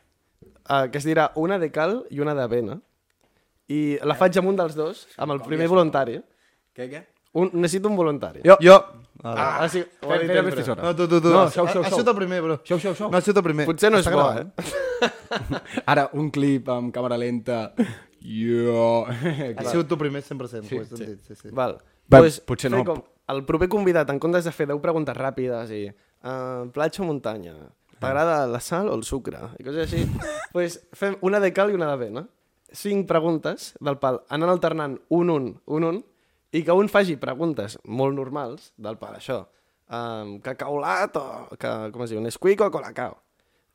uh, que es dirà una de cal i una d'avena. I la faig amb un dels dos, amb el primer voluntari. Què, què? Un, necessito un voluntari. Jo. Jo. Ah, ah sí, ho ha Fem, dit tisora. No, tu, tu, tu. No, xau, ha xau. sigut el primer, bro. Xau, xau, xau. No ha sigut el primer. Potser no és bo, gravant. eh? Ara, un clip amb càmera lenta. Jo... Ha sigut tu primer 100%. Sí, sentit, sí, sí. Val. Va, pues, potser no. Com, el proper convidat, en comptes de fer 10 preguntes ràpides i uh, platja o muntanya, t'agrada la sal o el sucre? I coses així. pues, fem una de cal i una d'avena. Cinc preguntes del pal, anant alternant un, un, un, un, i que un faci preguntes molt normals del pal, això. Um, cacaulat o, que, com es diu, Nesquik o colacao.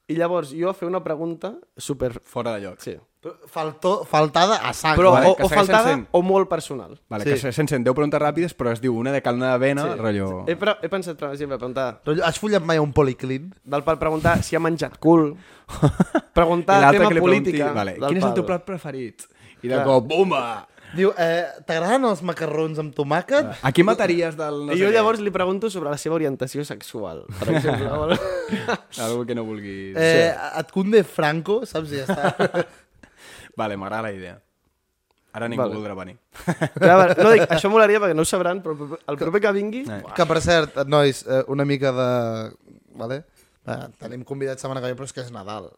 I llavors jo fer una pregunta super... Fora de lloc. Sí. Però Faltó, faltada a sang. Però vale, o, o faltada sent- o molt personal. Vale, Sí. que se- se'n sent 10 preguntes ràpides, però es diu una de cal, una d'avena, sí. rotllo... He, pre he pensat, per exemple, preguntar Rotllo, Has follat mai un policlin? del pal preguntar si ha menjat cul, preguntar tema que política. Vale, quin és el teu plat preferit? I de Clar. cop, bumba! Diu, eh, t'agraden els macarrons amb tomàquet? A qui mataries del... No I jo llavors li pregunto sobre la seva orientació sexual, per exemple. Algú que no vulgui... Eh, et cunde Franco, saps? Ja està. Vale, m'agrada la idea. Ara ningú Vale. voldrà venir. Clar, no dic, això molaria perquè no ho sabran, però el proper- que vingui... Eh. que per cert, nois, eh, una mica de... Vale? Eh, tenim convidats setmana que ve, però és que és Nadal.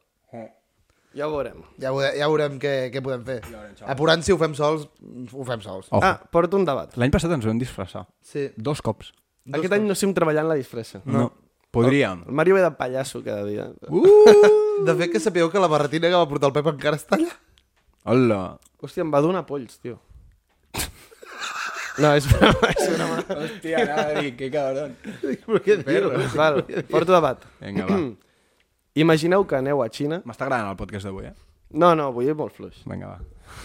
Ja ho veurem. Ja, veure, ja veurem què, què podem fer. Apurant si ho fem sols, ho fem sols. Ojo. Ah, porto un debat. L'any passat ens vam disfressar. Sí. Dos cops. Aquest any no estem treballant la disfressa. No. Podríem. El Mario ve de pallasso cada dia. Uh! De fet, que sapigueu que la barretina que va portar el Pep encara està allà. Hola. Hòstia, em va donar polls, tio. No, és broma, és broma. Hòstia, anava a dir, que cabron. Però què dius? Val, porto debat. Vinga, va. Imagineu que aneu a Xina... M'està agradant el podcast d'avui, eh? No, no, avui és molt fluix. Vinga, va.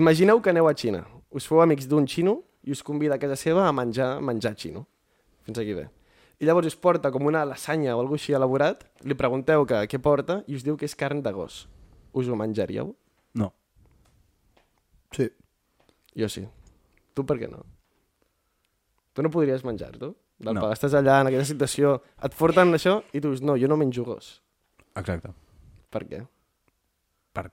Imagineu que aneu a Xina. Us feu amics d'un xino i us convida a casa seva a menjar menjar xino. Fins aquí bé. I llavors us porta com una lasanya o alguna així elaborat, li pregunteu que, què porta i us diu que és carn de gos. Us ho menjaríeu? Sí. Jo sí. Tu per què no? Tu no podries menjar-t'ho? Del No. no. Estàs allà en aquella situació, et porten això i tu dius, no, jo no menjo gos. Exacte. Per què? Per,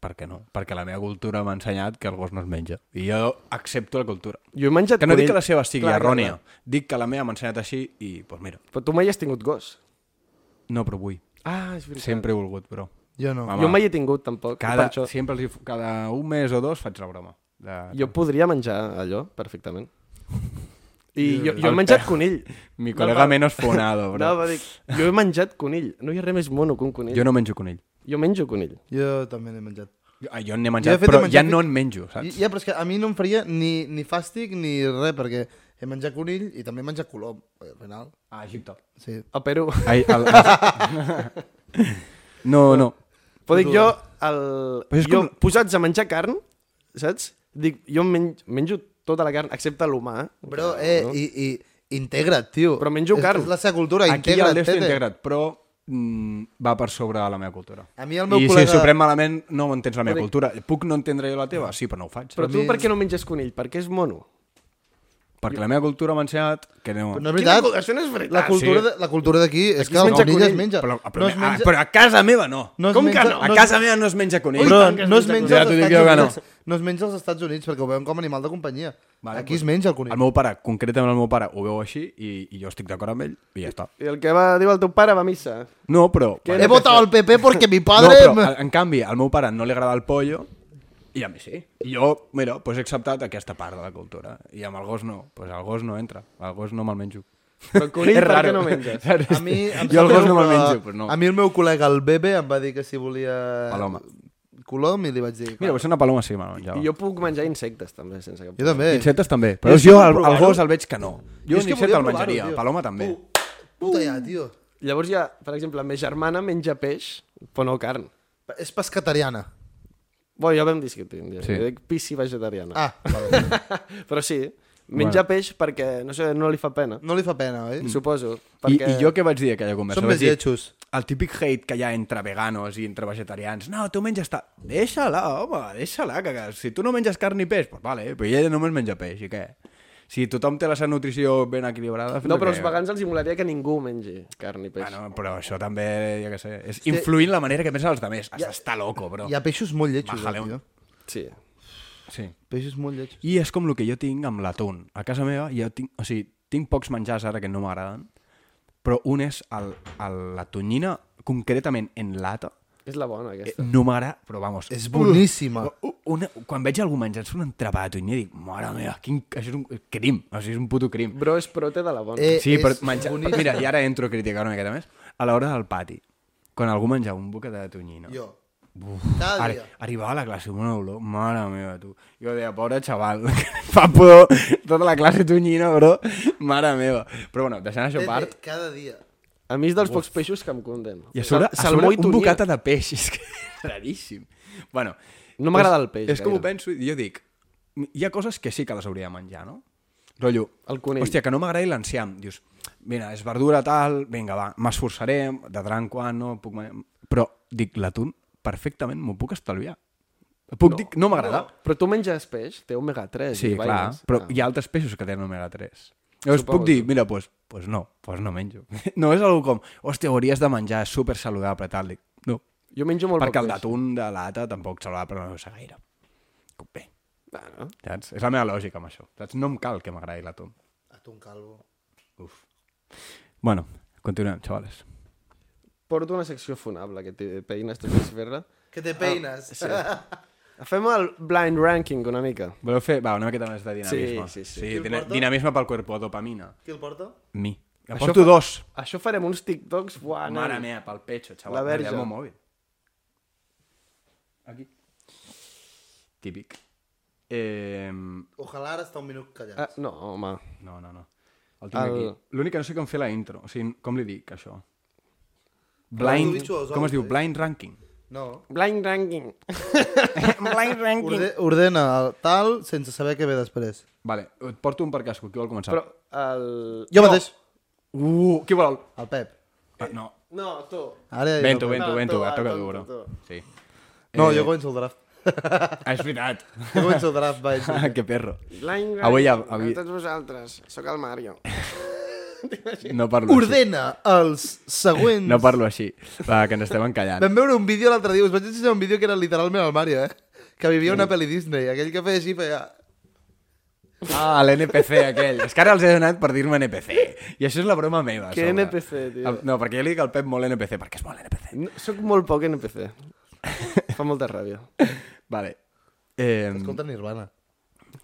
per què no? Perquè la meva cultura m'ha ensenyat que el gos no es menja. I jo accepto la cultura. Jo he menjat Que no dic que la seva sigui clar, errònia. clar. Dic que la meva m'ha ensenyat així i, doncs pues mira, Però tu mai has tingut gos. no, però vull. Ah, és veritat. Sempre he volgut, però... Jo no. Home, Jo mai he tingut, tampoc. Cada, Per això, sempre els, hi f- cada un mes o dos faig la broma. De... jo podria menjar allò, perfectament. I jo, jo he menjat conill. Mi No, colega va. menos fonado, bro. No, va dir, jo he menjat conill. No hi ha res més mono que un conill. Jo no menjo conill. jo menjo conill. Jo també n'he menjat. Jo, ah, jo n'he Jo, menjat, he però menjat ja no en menjo, saps? ja, però és que a mi no em faria ni, ni fàstic ni res, perquè he menjat conill i també he menjat colom, al final. A Egipte. Sí. A Perú. Ai, el... no, no. Però dic jo, el... Però jo com- posats a menjar carn, saps? Dic, jo menjo, menjo tota la carn, excepte l'humà. Bro, eh, i, i integra't, tio. Però menjo és, carn. És la seva cultura, Aquí integra't, d'esto tete. integrat, però mm, va per sobre la meva cultura. A mi el meu I col·lega- si s'ho pren malament, no entens la meva dic- cultura. Puc no entendre jo la teva? Sí, però no ho faig. Però tu mi- per què no menges conill? Perquè és mono. Perquè la meva cultura m'ha ensenyat que no... Però no és veritat. Quina- Això no és veritat. La cultura, sí. de, la cultura d'aquí és Aquí que es el conill es menja. Però, però, no es menja... ah, però a casa meva no. no Com que menja, no? A es- casa meva no es menja conill. Però que no es menja menja Ja als t'ho dic Estats jo que no. Units. No es menja als Estats Units perquè ho veuen com a animal de companyia. Vale, Aquí doncs es menja el conill. El meu pare, concretament el meu pare, ho veu així i, i jo estic d'acord amb ell i ja està. I el que va dir el teu pare va a missa. No, però... He votado al PP porque mi No, padre... però, en canvi, al meu pare no li agrada el pollo i a mi sí. I jo, mira, pues he acceptat aquesta part de la cultura. I amb el gos no. Pues el gos no entra. El gos no me'l menjo. Però el conill És per què no menges? A mi, jo el gos no me'l però menjo, pues no. A mi el meu col·lega, el Bebe, em va dir que si volia... Paloma. Colom i li vaig dir... Mira, pues una paloma sí me'l menjava. I jo puc menjar insectes, també, sense cap Jo també. Insectes també. Però jo, el, el gos el veig que no. Jo és un insecte el menjaria. tio. Paloma també. Puta ja, tio. Llavors ha, per exemple, la meva germana menja peix, però no carn. És pescatariana. Bueno, ja vam discutir. Ja. Sí. Sí. Jo dic pisci vegetariana. Ah, vale. Però sí, menjar peix perquè, no sé, no li fa pena. no li fa pena, oi? Suposo. I, Perquè... I jo què vaig dir a aquella conversa? Vaig més dir, lletjos. el típic hate que hi ha entre veganos i entre vegetarians. No, tu menges... Ta... Deixa-la, home, deixa-la. Que, que si tu no menges carn ni peix, pues vale, però ella només menja peix, i què? Si tothom té la seva nutrició ben equilibrada... No, però que- als vegans els molaria que ningú mengi carn i peix. Bueno, però això també, ja que sé, és influir en la manera que pensen els altres. Has d'estar loco, bro. Hi ha peixos molt lletjos, eh, tio. Sí. Sí. Peixos molt lletjos. I és com el que jo tinc amb l'atún. A casa meva jo tinc, o sigui, tinc pocs menjars ara que no m'agraden, però un és el, el, la tonyina, concretament en lata, És la bona, eh, aquesta. no m'agrada, però vamos... És boníssima. Una, quan veig algú menjant-se un entrepà de tonyina dic, mare meva, quin, això és un crim, o sigui, és un puto crim. Bro, és prote de la bona. Eh, Sí, però menjar... boníssim. Mira, i ara entro a criticar una miqueta més. A l'hora del pati, quan algú menja un bocat de tonyina, Jo. Cada Ara, arribava a la classe amb una olor, mare meva, tu. Jo deia, pobre xaval, fa pudor tota la classe tonyina, bro, mare meva. Però bueno, deixant això a part, Tete, Cada dia. A mi és dels pocs peixos que em conden. i a sobre, a sobre un tonyina. bocata de peix, és que és raríssim. Bueno, No m'agrada el peix, És com ho penso i jo dic, hi ha coses que sí que les hauria de menjar, no? Rotllo, El conill. hòstia, que no m'agradi l'enciam. Dius, mira, és verdura tal, vinga, va, m'esforçaré, de tant en quant, no, puc... menjar. Però, dic, l'atún, perfectament m'ho puc estalviar. Puc no, dir, no m'agrada. Però tu menges peix, té omega-3. Sí, clar, però Ah. hi ha altres peixos que tenen omega-3. Llavors Suposo. puc dir, mira, pues, pues no, pues no menjo. No és algo com, hòstia, ho hauries de menjar, és super saludable, tal. Dic, no, Jo menjo molt perquè poc el peix. d'atún de lata tampoc saludable no és gaire. Bé, Bueno, saps? És la meva lògica amb això. Saps? No em cal que m'agradi l'atún. Atún calvo. Uf. Bueno, continuem, xavales. porto una secció funable que té peines, tu saps fer-la. Que te peines. Sí. Fem el blind ranking una mica. Voleu fer, va, una miqueta més de dinamisme. Sí, sí, sí. sí porta? dinamisme pel cuerpo, dopamina. Qui el porta? Mi. Això Aporto fa- dos. Això farem uns TikToks, buah. Mare meva, pel pecho, xaval. La verge. Mira, el mòbil. Aquí. Típic. Eh, Ojalà ara està un minut callat. Ah, no, home. no, no, no. El tinc El- aquí. L'únic que no sé com fer la intro. O sigui, com li dic, això? Blind- Com es diu? eh? Blind ranking. No. Blind ranking. Blind ranking. Orde, ordena el tal sense saber què ve després. Vale, et porto un per casco. Qui vol començar? Però el... Jo mateix. Uh, qui vol? El Pep. Ah, no. No, tu. Ara el Pep. vento, No, vento. tu, Et toca tu, tu, bro. tu. Sí. No, Eh, jo començo el draft. Ah, és veritat. Jo començo el draft, vaig. que perro. Blind ranking. Avui ja- avui- A tots vosaltres. Sóc el Mario. No parlo així. Ordena els següents... No parlo així. Va, que ens estem encallant. Vam veure un vídeo l'altre dia, us vaig ensenyar un vídeo que era literalment el Mario, eh? Que vivia una pel·li Disney. Aquell que feia així feia... Ah, l'NPC aquell. És que ara els he donat per dir-me NPC. I això és la broma meva. Què. NPC, tio? El- No, perquè jo li dic al Pep molt NPC, perquè és molt NPC. No, soc molt poc NPC. Fa molta ràbia. Vale. Eh, Escolta Nirvana.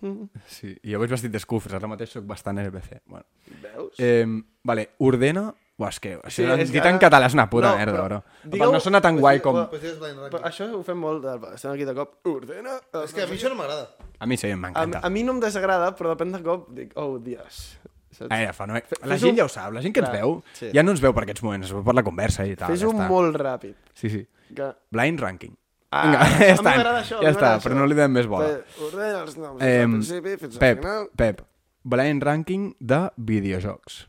sí, i jo vaig vestit d'escufres, ara mateix sóc bastant NPC. Bueno. Veus? Eh, vale, ordena... Buah, és que això Sí, és dit que en català és una puta No, merda, però bro. digueu- No sona tan guai com... Però això ho fem molt... de- Estem aquí de cop. Ordena... És que a mi això no m'agrada. A mi sí, A, m'encanta. a mi no em desagrada, però depèn de cop dic, oh, dios. Saps? Eh, fa, no... La fes gent un- ja ho sap, la gent que ens Clar, veu sí. ja no ens veu per aquests moments, ens veu per la conversa i tal. Fes-ho ja està. molt ràpid. Sí, sí. Que... Blind ranking. Ah, Vinga, ja està, això, ja està, però no li donem més bola. Ordena els noms Eh, al principi fins al Pep, final. Pep, blind ranking de videojocs.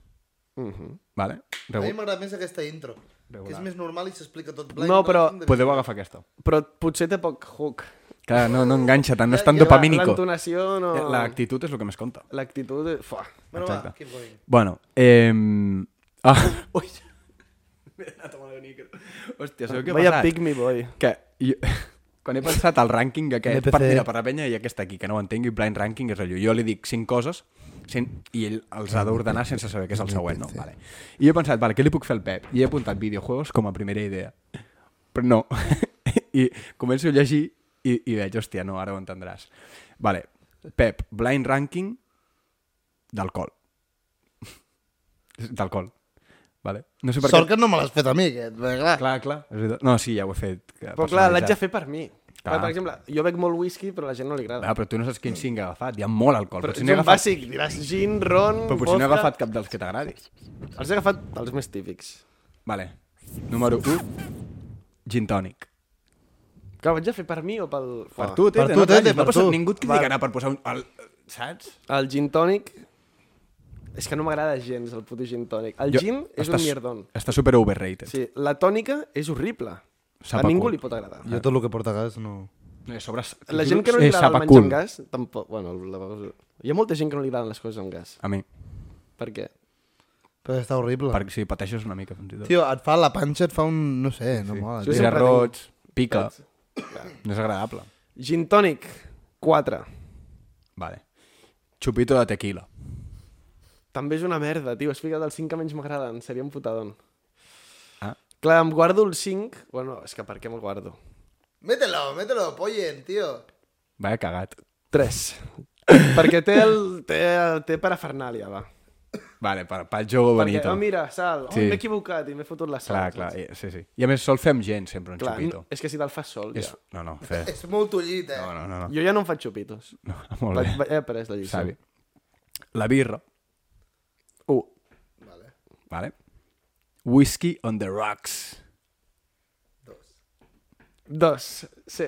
Mhm. Vale? A mi Regu m'agrada més aquesta intro. Que és més normal i s'explica tot Blind No, però- Ranking de Podeu agafar aquesta. Però potser té poc hook. Que no, no enganxa tant, no és tan dopamínico. L'entonació no... Eh, L'actitud és el que més compta. L'actitud... Fuà. Bueno, va, Exacte. keep going. Bueno, eh... Ah, ui. M'he anat a moure el micro. Hòstia, sabeu què ha Vaya passat? pick me boy. Que jo, quan he pensat al rànquing aquest, NPC. per, mira, per la penya i aquesta aquí, que no ho entengui, blind ranking és allò. Jo li dic cinc coses sen, i ell els ha d'ordenar sense saber què és el següent, no? Vale. I he pensat, vale, què li puc fer al Pep? I he apuntat videojuegos com a primera idea. Però no. I començo a llegir i, i veig, hòstia, no, ara ho entendràs. Vale, Pep, blind ranking d'alcohol. D'alcohol. Vale. No sé per Sort què... que no me l'has fet a mi, aquest. perquè, Clar. Clar, clar. És veritat. No, sí, ja ho he fet. que Però clar, l'haig de fer per mi. Clar. Per exemple, jo bec molt whisky, però a la gent no li agrada. Ah, però tu no saps quin cinc he agafat. Hi ha molt alcohol. Però Potser ets n'he un agafat... bàsic, diràs gin, ron, Però potser no he vodka... agafat cap dels que t'agradi. Els he agafat els més típics. Vale. Número 1. Gin tònic. Que ho haig de fer per mi o pel... Per tu, Tete, Per tu, no, Tete, no per tu. ningú et criticarà per posar un... El, saps? El gin tònic... És que no m'agrada gens el puto gin tònic. El Jo- gin és està un mierdon. Està super overrated. Sí, la tònica és horrible. Sap a a ningú cul. li pot agradar. Jo tot el que porta gas no... No, sobre... La gent que no li eh, agrada el menjar cul. amb gas, tampoc... Bueno, la... hi ha molta gent que no li agraden les coses amb gas. A mi. Per què? Però està horrible. Perquè si pateixes una mica, fins i tot. Tio, et fa la panxa, et fa un... No sé, no mola. Jo tio. Tira roig, pica. No és agradable. Gin tònic, 4. Vale. Chupito de tequila. També és una merda, tio. Has ficat els 5 que menys m'agraden. Seria un putadón. Ah. Clar, em guardo el 5... Bueno, és que per què me'l guardo? Mételo, mételo, pollen, tio. Vaya cagat. 3. Perquè té, el, té, té parafernàlia, va. Vale, per, pel jogo Perquè, bonito. oh, mira, sal, oh, Sí. m'he equivocat i m'he fotut la sal. Clar, clar, eh, sí, sí. I a més sol fer amb gent, sempre, un clar xupito. no, és que si te'l fas sol, És... ja. No, no, fer... És molt tullit, eh? No, no, no, no. Jo ja no em faig xupitos. no molt bé. he après la lliçó. Savi. La birra, 1. vale? Whisky on the rocks. 2. Sí.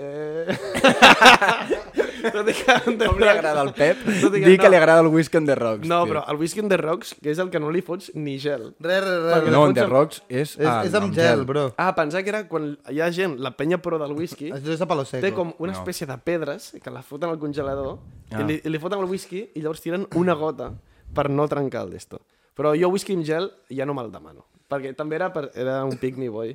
Tot i que... Com li agrada al Pep? Tot i Dir que no. li agrada el whisky on the rocks. No, tio. però el whisky on the rocks, que és el que no li fots ni gel. Res, res, res. Perquè No, on the rocks és... És, ah, és amb gel, bro. Ah, pensava que era quan hi ha gent, la penya pro del whisky, Això és a palo seco. té com una No. espècie de pedres que la foten al congelador Ah. i, li, i li foten el whisky i llavors tiren una gota per no trencar el d'esto. Però jo whisky amb gel ja no me'l demano. Perquè també era, per, era un pick me boy.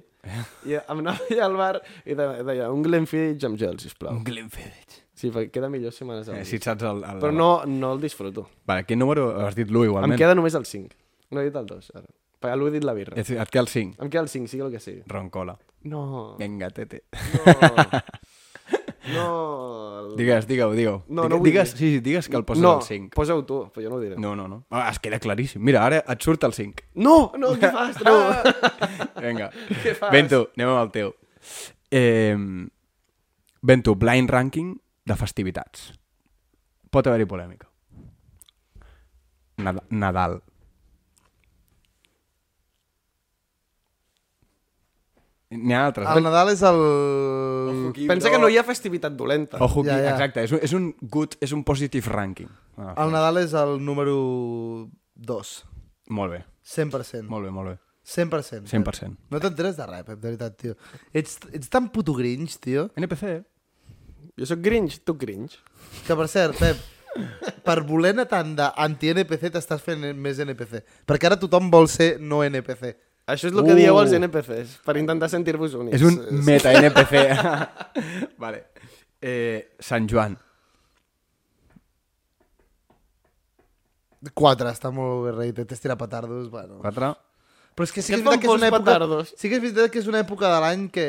I em anava allà al bar i de- deia un Glenfiddich amb gel, sisplau. Un Glenfiddich. Sí, perquè queda millor si me n'has Eh, si et saps el... el... Però no, no el disfruto. Vale, quin número has dit l'1 igualment? Em queda només el 5. No he dit el 2, ara. Perquè l'he dit la birra. Et, et queda el 5. Em queda el 5, sigui el que sigui. Roncola. No. Vinga, tete. No. no. el- Digues, digue-ho, digue-ho. No, no digues, dir. Sí, sí, digues que el poses no, al 5. posa-ho tu, però jo no ho diré. No, no, no. Ah, es queda claríssim. Mira, ara et surt el 5. No, no, què fas, tu? Vinga. Què fas? Bento, anem amb el teu. Eh, Bento, blind ranking de festivitats. pot haver-hi polèmica. Nad Nadal. N'hi ha altres. El Nadal és el... Pensa que no hi ha festivitat dolenta. Ojo, Ja, ja, ja. exacte. És un, és un good, és un positive ranking. Ah, El Nadal és el número 2. Molt bé, 100%. molt bé, molt bé. 100%. 100%. No t'enteres de res, Pep, de veritat, tio. Ets, ets tan puto grinch, tio, NPC, eh? Jo sóc grinch, tu grinch. que per cert, Pep, per voler anar tant d'anti-NPC t'estàs fent més NPC. Perquè ara tothom vol ser no NPC. Això és el que Uh. dieu els NPCs, per intentar sentir-vos únics. És un meta-NPC. vale. Eh, Sant Joan. 4, està molt bé rated, és tirar petardos, bueno. 4. Però és que sí que és veritat que és una època... petardos? Sí que és veritat que és una època de l'any que...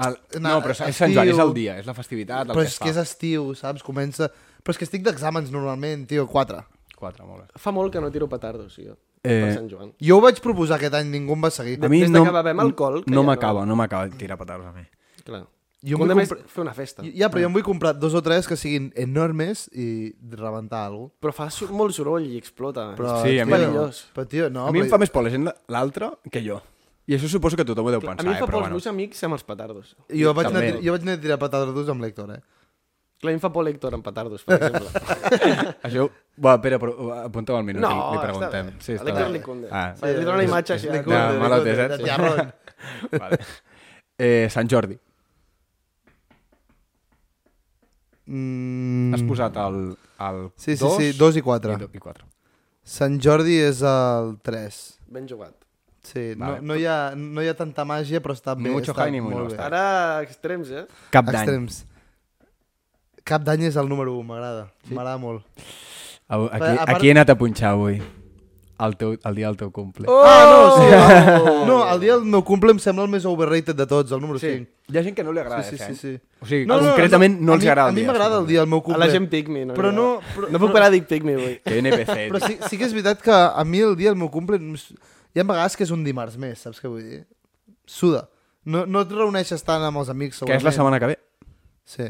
El... No, però és Sant Joan, és el dia, és la festivitat, el Però que és es que és fa. estiu, saps? Comença... Però és que estic d'exàmens normalment, tio, 4. 4, molt bé. Fa molt que no tiro petardos, jo, Eh, per Sant Joan. Jo ho vaig proposar aquest any, ningú em va seguir. A mi Des de no, que bevem alcohol, que no ja m'acaba, no m'acaba de tirar petards a mi. Clar. Jo Jo em Un vull de més comprar- fer una festa. Ja, però jo em vull comprar dos o tres que siguin enormes i rebentar alguna Però fa molt soroll i explota. Però, Sí, a mi tio, no. Però, tio, no, a mi em però- fa més por la gent de l'altre que jo. I això suposo que tothom ho deu A pensar, mi em fa eh? por però els bueno. meus amics amb els petardos. Jo vaig, anar, També. a jo vaig anar a tirar petardos amb l'Héctor, eh? Clar, a mi em fa por l'Héctor amb petardos, per exemple. Això... Va, Pere, però apunta'm al minut No, i li està preguntem. bé. Sí, A està l'Héctor bé. li conde. Ah, Sí, li dona una imatge així. Li de- conde, eh? de Sí. tiarrón. vale. Eh, Sant Jordi. Mm, Has posat el, el Sí, sí, dos, sí, dos i quatre. I, do, i quatre. Sant Jordi és el 3. Ben jugat. Sí, Vale. no, no, hi ha, no hi ha tanta màgia, però està Ni bé. mucho està high ni muy molt bé. Ara, extrems, eh? Cap d'any. Extrems. Cap d'any és el número 1, m'agrada. M'agrada molt. Au, Aquí, a part- aquí he anat a punxar avui. El, teu, el dia del teu cumple. Oh! Ah, no, sí. El, no, el dia del meu cumple em sembla el més overrated de tots, el número Sí. 5. Hi ha gent que no li agrada Sí, sí, sí, sí. O sigui, concretament no, a els mi- agrada A el mi dia. m'agrada el dia del meu A cumple. la gent pick me, no? Però no... Però, No puc parar de dir pick me, avui. Que NPC. Però sí, sí que és veritat que a mi el dia del meu cumple... Hi ha vegades que és un dimarts més, saps què vull dir? Suda. No, no et reuneixes tant amb els amics, que és la setmana que ve. Sí.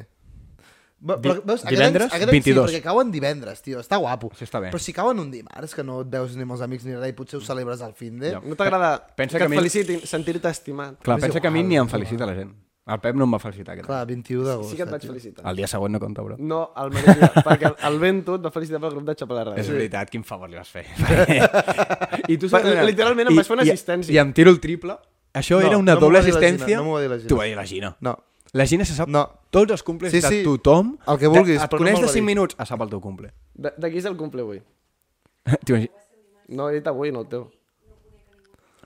Veus, aquest divendres, any, aquest any 22. Sí, perquè cauen divendres, tio, està guapo. Això està bé. Però si cauen un dimarts, que no et veus ni amb els amics ni res, i potser ho celebres al fin de... No t'agrada Pensa que que a et mi- felicitin, sentir-te estimat? Clar, pensa que a mi igual, ni em felicita la gent. El Pep no em va felicitar aquest Clar, 21 d'agost. Sí que et vaig felicitar. El dia següent no compta, bro. No, el mateix dia, perquè el Bento et va felicitar pel grup de Xapa la Ràdio. És veritat, quin favor li vas fer. I tu Va, literalment em vas fer una i, assistència. I, em tiro el triple. Això No, era una no doble assistència. no m'ho va dir la Gina. T'ho va dir la Gina. No. La Gina se sap No. tots els cumples Sí, de sí, tothom. el que vulguis, De, et però no coneix de va 5 dir. minuts, a sap el teu cumple. De, de qui és el cumple avui? No, he dit avui, no el teu.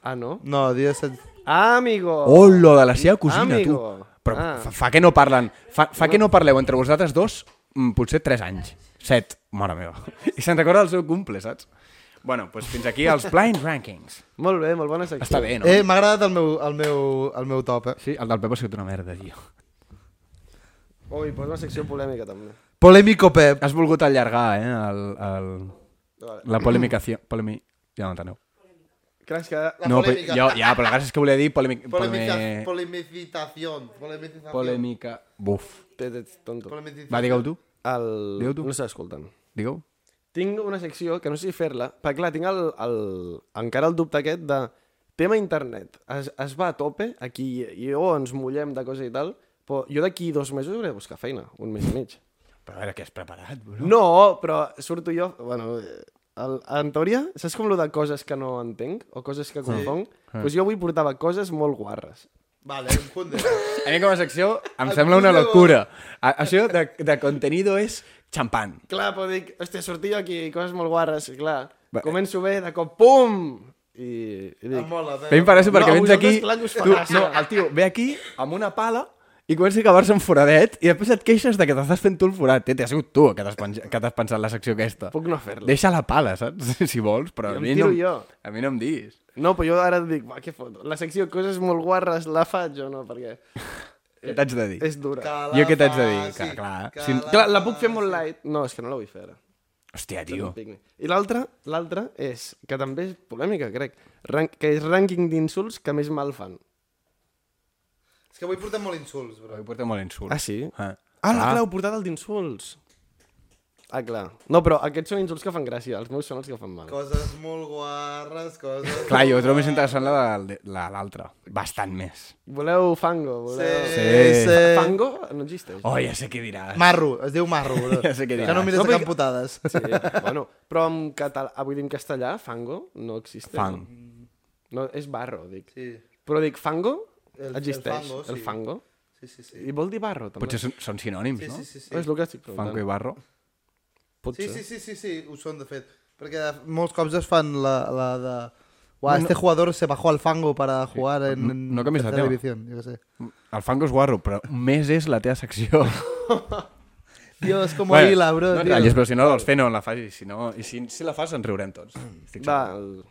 Ah, no? No, dia 7... Ah, amigo! Oh, lo de la seva cosina, Amigo. tu. Però Ah. fa, fa que no parlen, fa, fa que no parleu entre vosaltres dos, mm, potser 3 anys. 7, mare meva. I se'n recorda del seu cumple, saps? Bueno, doncs fins aquí els blind rankings. Molt bé, molt bona secció. Està bé, no? Eh, m'ha agradat el meu, el, meu, el meu top, eh? Sí, el del Pep ha sigut una merda, tio. Ui, posa una secció polèmica, també. Polèmico Pep. Has volgut allargar, eh, el, el, Vale. la polemicació. Polemi... Ja no enteneu. Creus que... La no, però, polèmica. jo, ja, però gràcies que volia dir polèmic, Polemica, polemi... polemicitació. Polèmica... Buf. Tonto. Va, digue-ho tu. El... Digue-ho tu. No s'està escoltant. Digue-ho. Tinc una secció que no sé si fer-la, perquè clar, tinc el, el, encara el dubte aquest de tema internet. Es, es va a tope, aquí i jo ens mullem de cosa i tal, però jo d'aquí dos mesos hauré de buscar feina, un mes i mig. Però a veure, què has preparat, bro? No, però surto jo... Bueno, el, en teoria, saps com lo de coses que no entenc? O coses que confonc? Doncs pues jo avui portava coses molt guarres. Vale, un punt de... A mi com a secció em El sembla una locura. Això de, de contenido és xampan. Clar, però dic, hòstia, sortia aquí, coses molt guarres, i clar, Va. començo bé, de cop, pum! I, i dic, Em mola, A mi perquè No, vens aquí... Tu, no, el tio ve aquí amb una pala i comença a acabar-se un foradet i després et queixes de que t'estàs fent tu el forat. Té, ha sigut tu que t'has t'has pensat la secció aquesta. puc no fer-la. Deixa la pala, saps? Si vols, però a mi, no, jo. a mi no em diguis. No, però jo ara dic, va, què foto? La secció coses molt guarres la faig o no? Perquè Què t'haig de dir? és dura. Jo què t'haig de dir? Que, clar, si... Clar, la puc fer molt light. No, és que no la vull fer ara. Hòstia, tio. I l'altra, l'altra és, que també és polèmica, crec, rank, que és rànquing d'insults que més mal fan. És que avui portem molt insults, bro. Avui portem molt insult. Ah, sí? Ah, Ah, la Clar. clau portada el d'insults. Ah, clar. No, però aquests són insults que fan gràcia, els meus són els que fan mal. Coses molt guarres, coses... Clar, jo trobo més interessant la de la- l'altra. Bastant més. Voleu fango? Voleu... Sí, Sí. sí. Fango no existeix. Oh, ja sé què diràs. Marro, es diu marro, bro. Ja sé què que diràs. no mires No, de perquè- camputades. Sí, bueno, però en català, avui dir en castellà, fango, no existeix. Fang. No, és barro, dic. Sí, Però dic, fango El- el existeix. fango, sí. El fango. sí, sí. sí. I vol dir barro, també. Potser són, són sinònims, Sí, no? sí, sí, sí. És el que estic preguntant. i barro. Potser. Sí, sí, sí, sí, sí, ho són, de fet. Perquè molts cops es fan la, la de... Uah, este jugador se bajó al fango para jugar en, en No tercera tema. división, jo sé. El fango és guarro, però més és la teva secció. Dios, como hila, bro. no et tío. ratllis, però si no vols fer, no la facis. Si, no, i si, si la fas, ens riurem tots. Estic Va, el...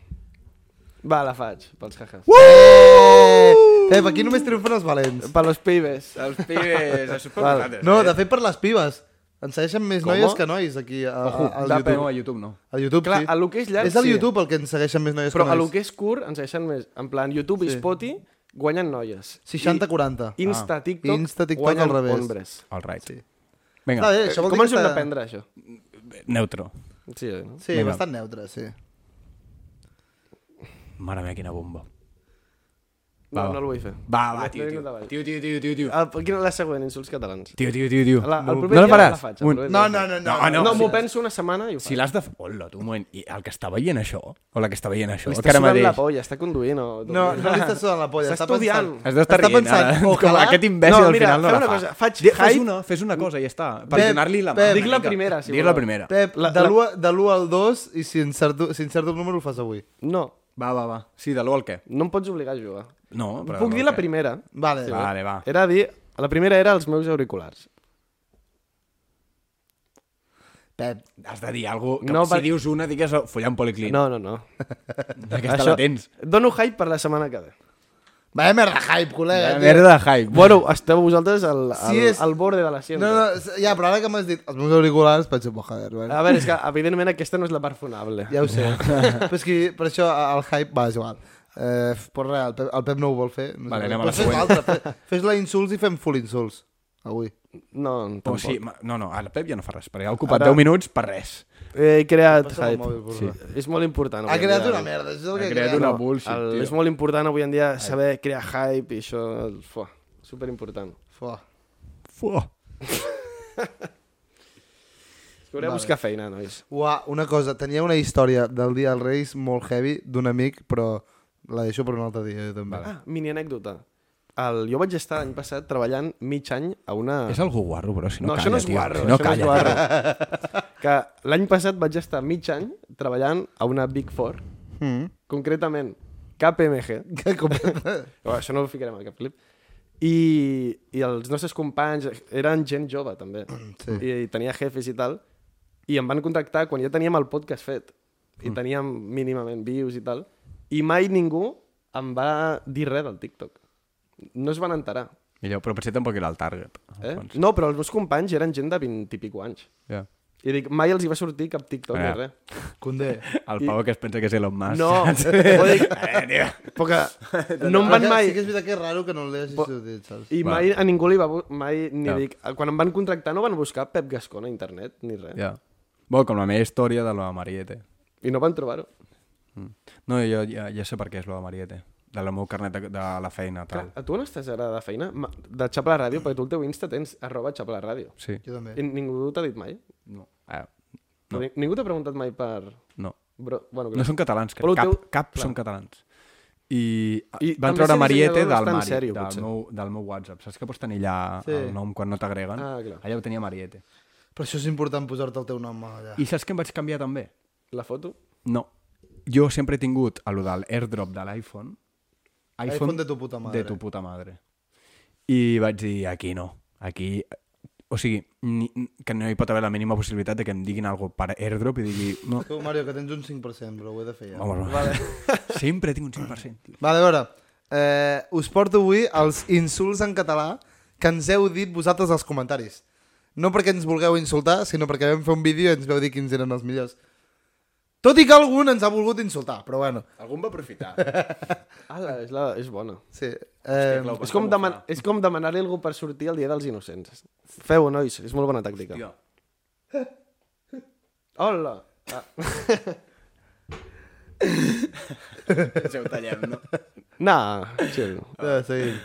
Va, la faig, pels jajas. Eh! Pep, aquí només triomfen els valents. Per los pibes. Els pibes, això és per Val. vosaltres, No, eh? de fet per les pibes. Ens segueixen més Com? noies que nois aquí a, a, al YouTube. No, a YouTube no. Al YouTube, Clar, sí. a lo que és llarg, és al sí. YouTube el que ens segueixen més noies Però que a nois. lo que és curt ens deixen més. En plan, YouTube i Sí. Spotify guanyen noies. 60-40. I Insta, TikTok, Insta, TikTok guanyen al revés. hombres. All right. Sí. Vinga, bé, això vol Com ens que ho hem d'aprendre, això? neutro. Sí, eh, no? Sí, Vinga. bastant neutre, sí. Mare meva, quina bomba. No, Va, va. no el vull fer. Va, va, No, tio, no, tio. no. Tio, tio, tio, tio, tio. Ah, quina és la següent? Insults catalans. Tio, tio, tio, tio. La, el no proper la dia faràs? la faig. el Un- No, no, no, no. No, No, no, m'ho si- penso una setmana i ho Si faig. l'has de... Hola, tu, un moment. I el que està veient això, o la que està veient això, que ara sudant mateix... la polla, està conduint o... No, no li està sudant la polla. Està Està, estudiant. pensant... Has d'estar Està rient, pensant, ara. Com ojalà- aquest imbècil No, al final no la una fa. cosa, faig Fes una, fes una cosa i ja està. Per donar-li la mà. Dic la primera, si Digues la primera. Pep, de la- l'1 de l'1 al 2 i si encerto, si encerto el número ho fas avui. No, Va, va, va. Sí, de l'1 al què? no em pots obligar a jugar. No, però... Puc de dir l'1 la primera. Vale. Vale, va. Era dir... La primera era els meus auriculars. Pep, Has de dir alguna cosa... No, si per- dius una, digues oh, follar un policlín. No, no, no. Aquesta la tens. Dono hype per la setmana que ve. vaya merda hype, col·lega. Tio. merda de hype. Bueno, esteu vosaltres al, al, Si és- al borde de la ciència. No, no, ja, però ara que m'has dit els meus auriculars, penso, joder, bueno. A veure, és que evidentment aquesta no és la part fonable. Ja ho sé. però és que per això el hype, va, és igual. Eh, però res, el Pep, el Pep no ho vol fer. No Vale, anem a la Però fes següent. l'altre, fe- Fes-la insults i fem full insults. Avui. No, tampoc. sí, ma- no, no, el Pep ja no fa res, perquè ha ocupat Ara- 10 minuts per res. He creat el hype. mòbil, por sí. favor. És molt important. Ha avui en creat dia. una merda, això és el Ha que creat crea. una No. bullshit, El, tio. és molt important avui en dia saber crear hype i això... Fuà, superimportant. Fuà. Fuà. És que hauré de buscar feina, nois. Uà, una cosa, tenia una història del dia dels Reis molt heavy d'un amic, però la deixo per un altre dia, jo també. Ah, mini anècdota. El, jo vaig estar l'any passat treballant mig any a una... És algú guarro, però si no, no, calla, això no és tio. guarro, Si no això calla. no és guarro. que l'any passat vaig estar mig any treballant a una Big Four, Mm. concretament KPMG. Que com... Oh, això no ho ficarem al cap clip. I, I els nostres companys eren gent jove, també. Sí. I, I tenia jefes i tal. I em van contactar quan ja teníem el podcast fet. I Mm. teníem mínimament views i tal. I mai ningú em va dir res del TikTok. No es van enterar. Millor, però potser tampoc era el target. Eh? No, però els meus companys eren gent de 20 i pico anys. Ja. I dic, mai els hi va sortir cap TikTok ni res. Condé. El Pau que es pensa que és Elon Musk. No, ho dic, Eh, tio. que no em van mai... Sí que és veritat que és raro que no l'hagis Po- sortit, saps? I Va. mai a ningú li va... Mai, ni Ja. dic... Quan em van contractar no van buscar Pep Gascon a internet, ni res. Ja. Bueno, com la meva història de la Mariette. I no van trobar-ho. No, jo ja, ja sé per què és lo de Mariette. De la meu carnet de, de la feina, Clar, tal. a tu on estàs ara de feina? De Xapla Ràdio, perquè tu el teu Insta tens arroba Xapla Ràdio. Sí. Jo també. I ningú t'ha dit mai? No. Eh, No. Ningú t'ha preguntat mai per... no. Bro, bueno, No són catalans, crec. Cap, teu- cap clar. són catalans. I, I I van treure Mariette del Mari, sèrio, del, potser. meu, del meu WhatsApp. Saps que pots tenir allà Sí. el nom quan no t'agreguen? Ah, clar. Allà ho tenia Mariette. Però això és important posar-te el teu nom allà. I saps què em vaig canviar també? La foto? No. Jo sempre he tingut a lo del airdrop de l'iPhone. iPhone de tu puta madre. De tu puta madre. I vaig dir, aquí no. Aquí... O sigui, ni, que no hi pot haver la mínima possibilitat de que em diguin alguna per airdrop i digui... No, Tu, Mario, que tens un 5%, però ho he de fer ja. vamos, Vale. sempre tinc un 5%. Tio. Vale, a veure, eh, us porto avui els insults en català que ens heu dit vosaltres als comentaris. No perquè ens vulgueu insultar, sinó perquè vam fer un vídeo i ens veu dir quins eren els millors. Tot i que algun ens ha volgut insultar, però bueno. Algun va aprofitar. Ah, és, la, és bona. Sí. Eh, És com, deman és com demanar-li algú per sortir el dia dels innocents. Feu-ho, nois, és molt bona tàctica. Tio. Hola! Ah. Ja ho tallem, no? Nah, chill. Ja, seguim.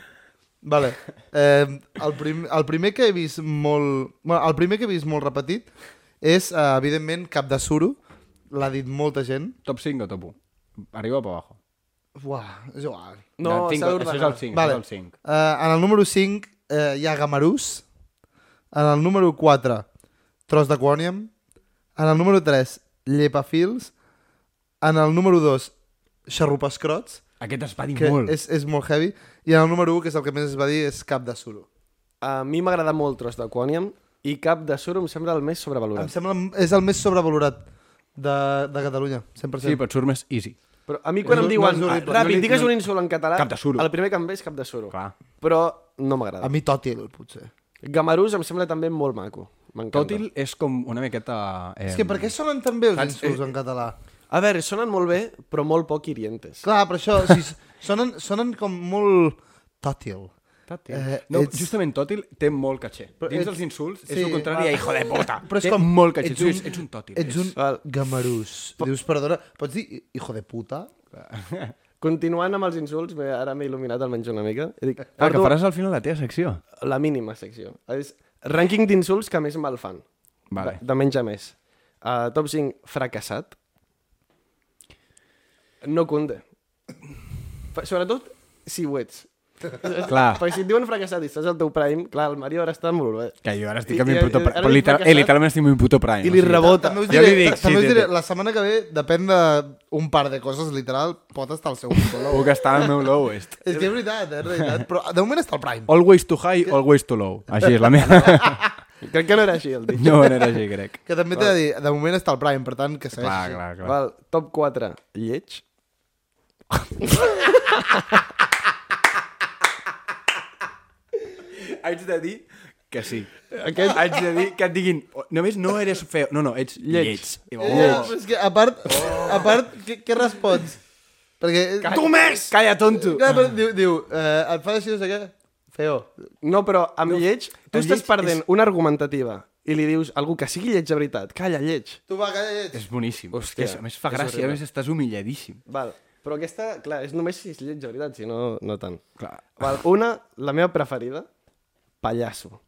Vale. Eh, el, prim, el primer que he vist molt... Bueno, el primer que he vist molt repetit és, eh, evidentment, Cap de Suro. L'ha dit molta gent. Top 5 o top 1? Arriba o per abajo? Uah, és igual. No, tinc, s'ha això és el 5, Vale. és el 5. Uh, en el número 5 uh, hi ha Gamarús. En el número 4, Tros de Quoniam. En el número 3, Llepafils. En el número 2, Xarrupescrots, Aquest es va dir que molt. és, és molt heavy. I en el número 1, que és el que més es va dir, és Cap de Suro. A mi m'agrada molt Tros de Quoniam i Cap de Suro em sembla el més Em sobrevalorat. sembla és el més sobrevalorat de, de Catalunya, 100%. Sí, però et surt més easy. Però a mi quan És- em diuen, no ah, horrible. ràpid, No digues no- un insult en català, Cap de suro. el primer que em ve és Cap de Suro. Clar. Però no m'agrada. A mi Tòtil, potser. Gamarús em sembla també molt maco. Tòtil és com una miqueta... Eh, És que per què sonen tan bé els insults en català? A veure, sonen molt bé, però molt poc hirientes. Clar, però això, o sigui, sonen, sonen com molt tòtil. Tòtil. Eh, no, ets- justament tòtil té molt caché. Però Dins ets- dels insults és sí, el contrari a hijo de puta. Però és té com... molt caché. ets un- ets, ets un tòtil. Ets un Val. gamarús. Dius, perdona, pots dir hijo de puta? Continuant amb els insults, ara m'he il·luminat almenys una mica. I dic, Ah, que faràs al final la teva secció. la mínima secció. És rànquing d'insults que més me'l fan. Vale. De, de menys a més. Uh, top 5, fracassat. No cunde. Fa- Sobretot si ho ets. Clar. Perquè si et diuen fracassat i estàs al teu prime, clar, el Mario ara està molt bé. Que jo ara estic I- a mi i- puto prime. Però literal, eh, literalment estic a mi puto prime. I li rebota. També us Jo diré, li dic, també us diré la setmana que ve, depèn d'un par de coses, literal, pot estar al seu puto low. Puc estar al meu lowest. És que és veritat, és veritat. Però de moment està al prime. Always too high, always too low. Així és la meva. Crec que no era així el dit. No, no era així, crec. Que també t'he de dir, de moment està al prime, per tant, que segueix Clar, clar, clar. Val, top 4, lleig. Haig de dir que sí. Aquest- Haig de dir que et diguin, "Oh, només no eres feo, no, no, ets lleig. Lleig. I, Eh, oh, però és que, a part, a part què, què respons? Perquè... tu més! Calla, tonto! Clar, però diu, diu eh, et fa així, no sé què? Feo. No, però amb lleig, tu estàs lleig perdent és- una argumentativa i li dius algú que sigui lleig de veritat. Calla, lleig. Tu va, calla, lleig. És boníssim. Hòstia, és, a més fa és gràcia, horrible. a més estàs humilladíssim. Val. Però aquesta, clar, és només si és lleig de veritat, si no, no tant. Clar. Val. Una, la meva preferida, pallasso.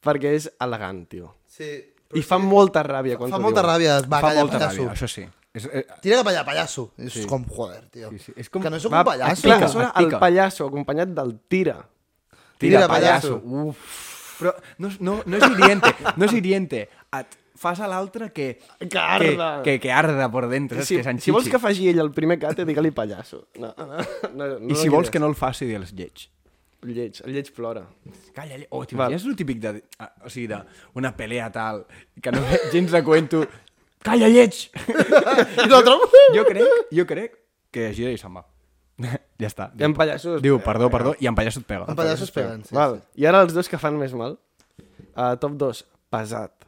Perquè és elegant, tio. Sí. I fa molta ràbia quan Fa molta diuen. ràbia. Va, fa calla, molta pallasso. ràbia, això sí. És, eh, Tira cap allà, pallasso. És com, joder, tio. Sí, sí. És com- Que no sóc Va, un pallasso. Clar, Pica, a sobre et el pallasso acompanyat del tira. Tira, Tira, pallasso. pallasso. Uf. Però no, no, no és hiriente, no és hiriente. Et fas a l'altre que... Que arda. Que, que, que arda por dentro, Si, és que si vols que faci ell el primer cate, digue-li pallasso. No, no, no, no I si vols que no el faci, digues lleig. Lleig, el lleig plora. Calla, lleig. Oh, t'imagines el típic de... ah, O sigui, d'una pelea tal, que no ve gens de cuento... Calla, lleig! I l'altre... jo crec, jo crec que gira i se'n va. ja està. I en pallassos... Diu, perdó, perdó, i en pallasso et pega. En pallassos peguen, sí. Val. I ara els dos que fan més mal. Uh, top 2, pesat.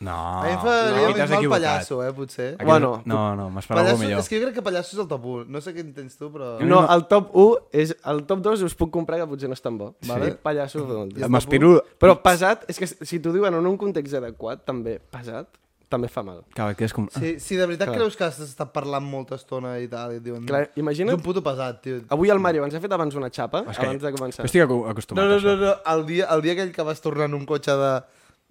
No, A mi em fa no, no, pallasso, eh, potser. Aquest- Bueno, no, no, m'esperava Pallasso, millor. és que jo crec que pallasso és el top 1. No sé quin tens tu, però... No, el top 1 és... El top 2 us puc comprar que potser no és tan bo. Vale? Pallasso. Sí. M'aspiro... Però pesat, és que si t'ho diuen en un context adequat, també, pesat, també fa mal. Que, que és com... Si, si de veritat Clar. creus que has estat parlant molta estona i tal, i et diuen... Clar, imagina't- Ets un puto pesat, tio. Avui el Mario ens ha fet abans una xapa, És que abans de començar. Estic acostumat No, no, a això. no, no. El dia, el dia aquell que vas tornar en un cotxe de,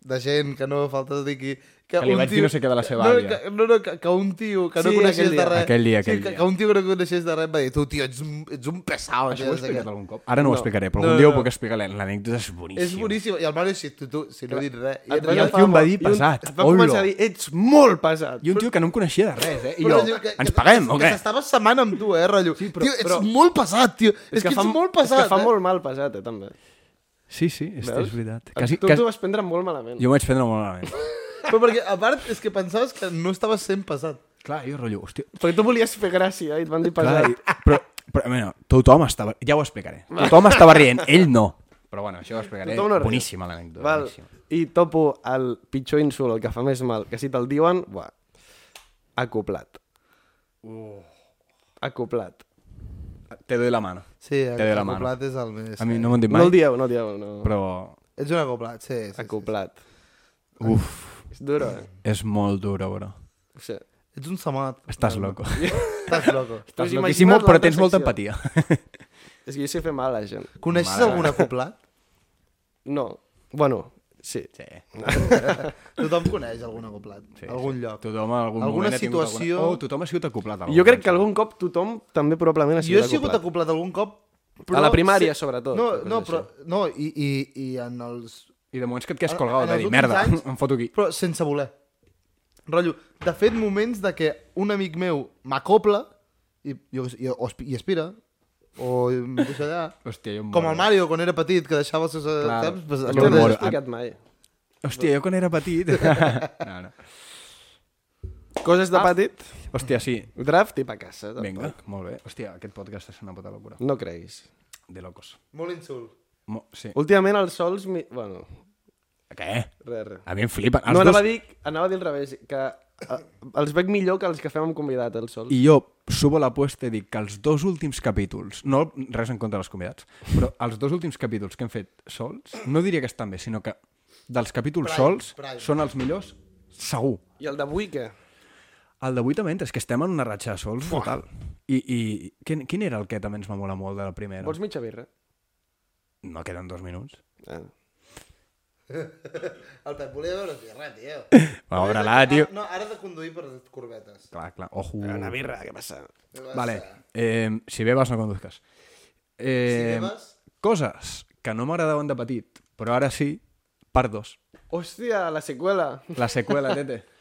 de gent que no falta dir que... Que li un vaig dir no sé què de la seva no, àvia. Que, no, no, que, que un tio que no Sí, coneixies aquell de res... Aquell dia, sí, aquell que, dia. que un tio que no coneixies de res va dir tu, tio, ets, un- ets un pesau. Això ho he no explicat algun cop? Ara no, ho No. explicaré, però No, algun dia no, ho no. puc explicar. L'anècdota és boníssima. És boníssim. I el Mario, si tu, tu si no he dit res... I I el tio em va dir un- pesat. Et va començar a dir, ets molt pesat. I un tio que no em coneixia de res, eh? I jo, tio, que- ens que- paguem o que què? s'estava setmant amb tu, eh, rotllo. Sí, tio, ets molt pesat, tio. És, que, ets molt pesat, és que fa eh? molt mal pesat, eh, també. Sí, sí, és, Veus? és veritat. Quasi, tu quasi... t'ho vas prendre molt malament. Jo m'ho vaig prendre molt malament. Però perquè, a part, és que pensaves que no estaves sent pesat. Clar, jo rotllo, hòstia... Perquè tu volies fer gràcia i et van dir Clar, pesat. i, però, però, bueno, tothom estava... Ja ho explicaré. Tothom estava rient, ell no. Però bueno, això ho explicaré. Tothom no. Boníssima l'anècdota. Val. boníssima. I topo el pitjor insult, el que fa més mal, que si te'l diuen, buah, acoplat. Acoplat. Te doy la mano. Sí, doy la mano. acoplat és el més... A mi no m'ho han dit No mai, el dieu, no el dieu, no. però... Ets un acoplat, sí. sí, sí. Acoplat. Uf. És duro, eh? És molt duro, bro. O sigui, Ets un samat. Estàs loco. Estàs loco. Estàs imagina't però tens molta empatia. és que jo sé fer mal a la gent. Coneixes Mare. algun acoplat? No. Bueno, sí. Sí. Tothom coneix algun acoplat. sí algun sí. lloc. Tothom en algun Alguna moment ha tingut situació- Alguna... Oh, tothom ha sigut acoplat. Jo crec que algun cop tothom també probablement ha Jo he sigut sigut acoplat. acoplat algun cop, A la primària, sí- sobretot, No, no, però, no i, i, i en els... I de moments que et quedes en de dir, merda, anys- em foto aquí. Però sense voler. Rotllo, de fet, moments de que un amic meu m'acopla i, i, o, espi- i aspira, o em deixa allà... Hòstia, jo em Com moro. el Mario, quan era petit, que deixava els seus... Clar. Saps? Pues, Jo No em moro. explicat mai. Hòstia, jo quan era petit... no, no. Coses de petit, Hòstia, sí. draft i pa casa. tampoc. Vinga, molt bé. Hòstia, aquest podcast és una puta locura. No creguis. De locos. Molt insult. Mo sí. Últimament els sols... Mi... Bueno, Què? res, res. A mi em flipen. Els No, dos... anava a, dir, anava a dir al revés, que eh, els veig millor que els que fem amb convidat, els sols. I jo subo l'aposta i dic que els dos últims capítols, no res en contra dels convidats, però els dos últims capítols que hem fet sols, no diria que estan bé, sinó que dels capítols Prime, sols prime. són els millors, segur. I el d'avui, què? El d'avui també, és que estem en una ratxa de sols brutal. I, i quin, quin era el que també ens va molar molt de la primera? Vols mitja birra? No queden dos minuts. Ah. El Pep volia veure birra, tio. Va, obre-la, tio. No, ara de conduir per corbetes. Clar, clar. Ojo. Una birra, què passa? Vale. Eh, si bebes, no conduzcas. Eh, bebes- Coses que no m'agradaven de petit, però ara sí, part 2. Hòstia, la seqüela. La seqüela, tete.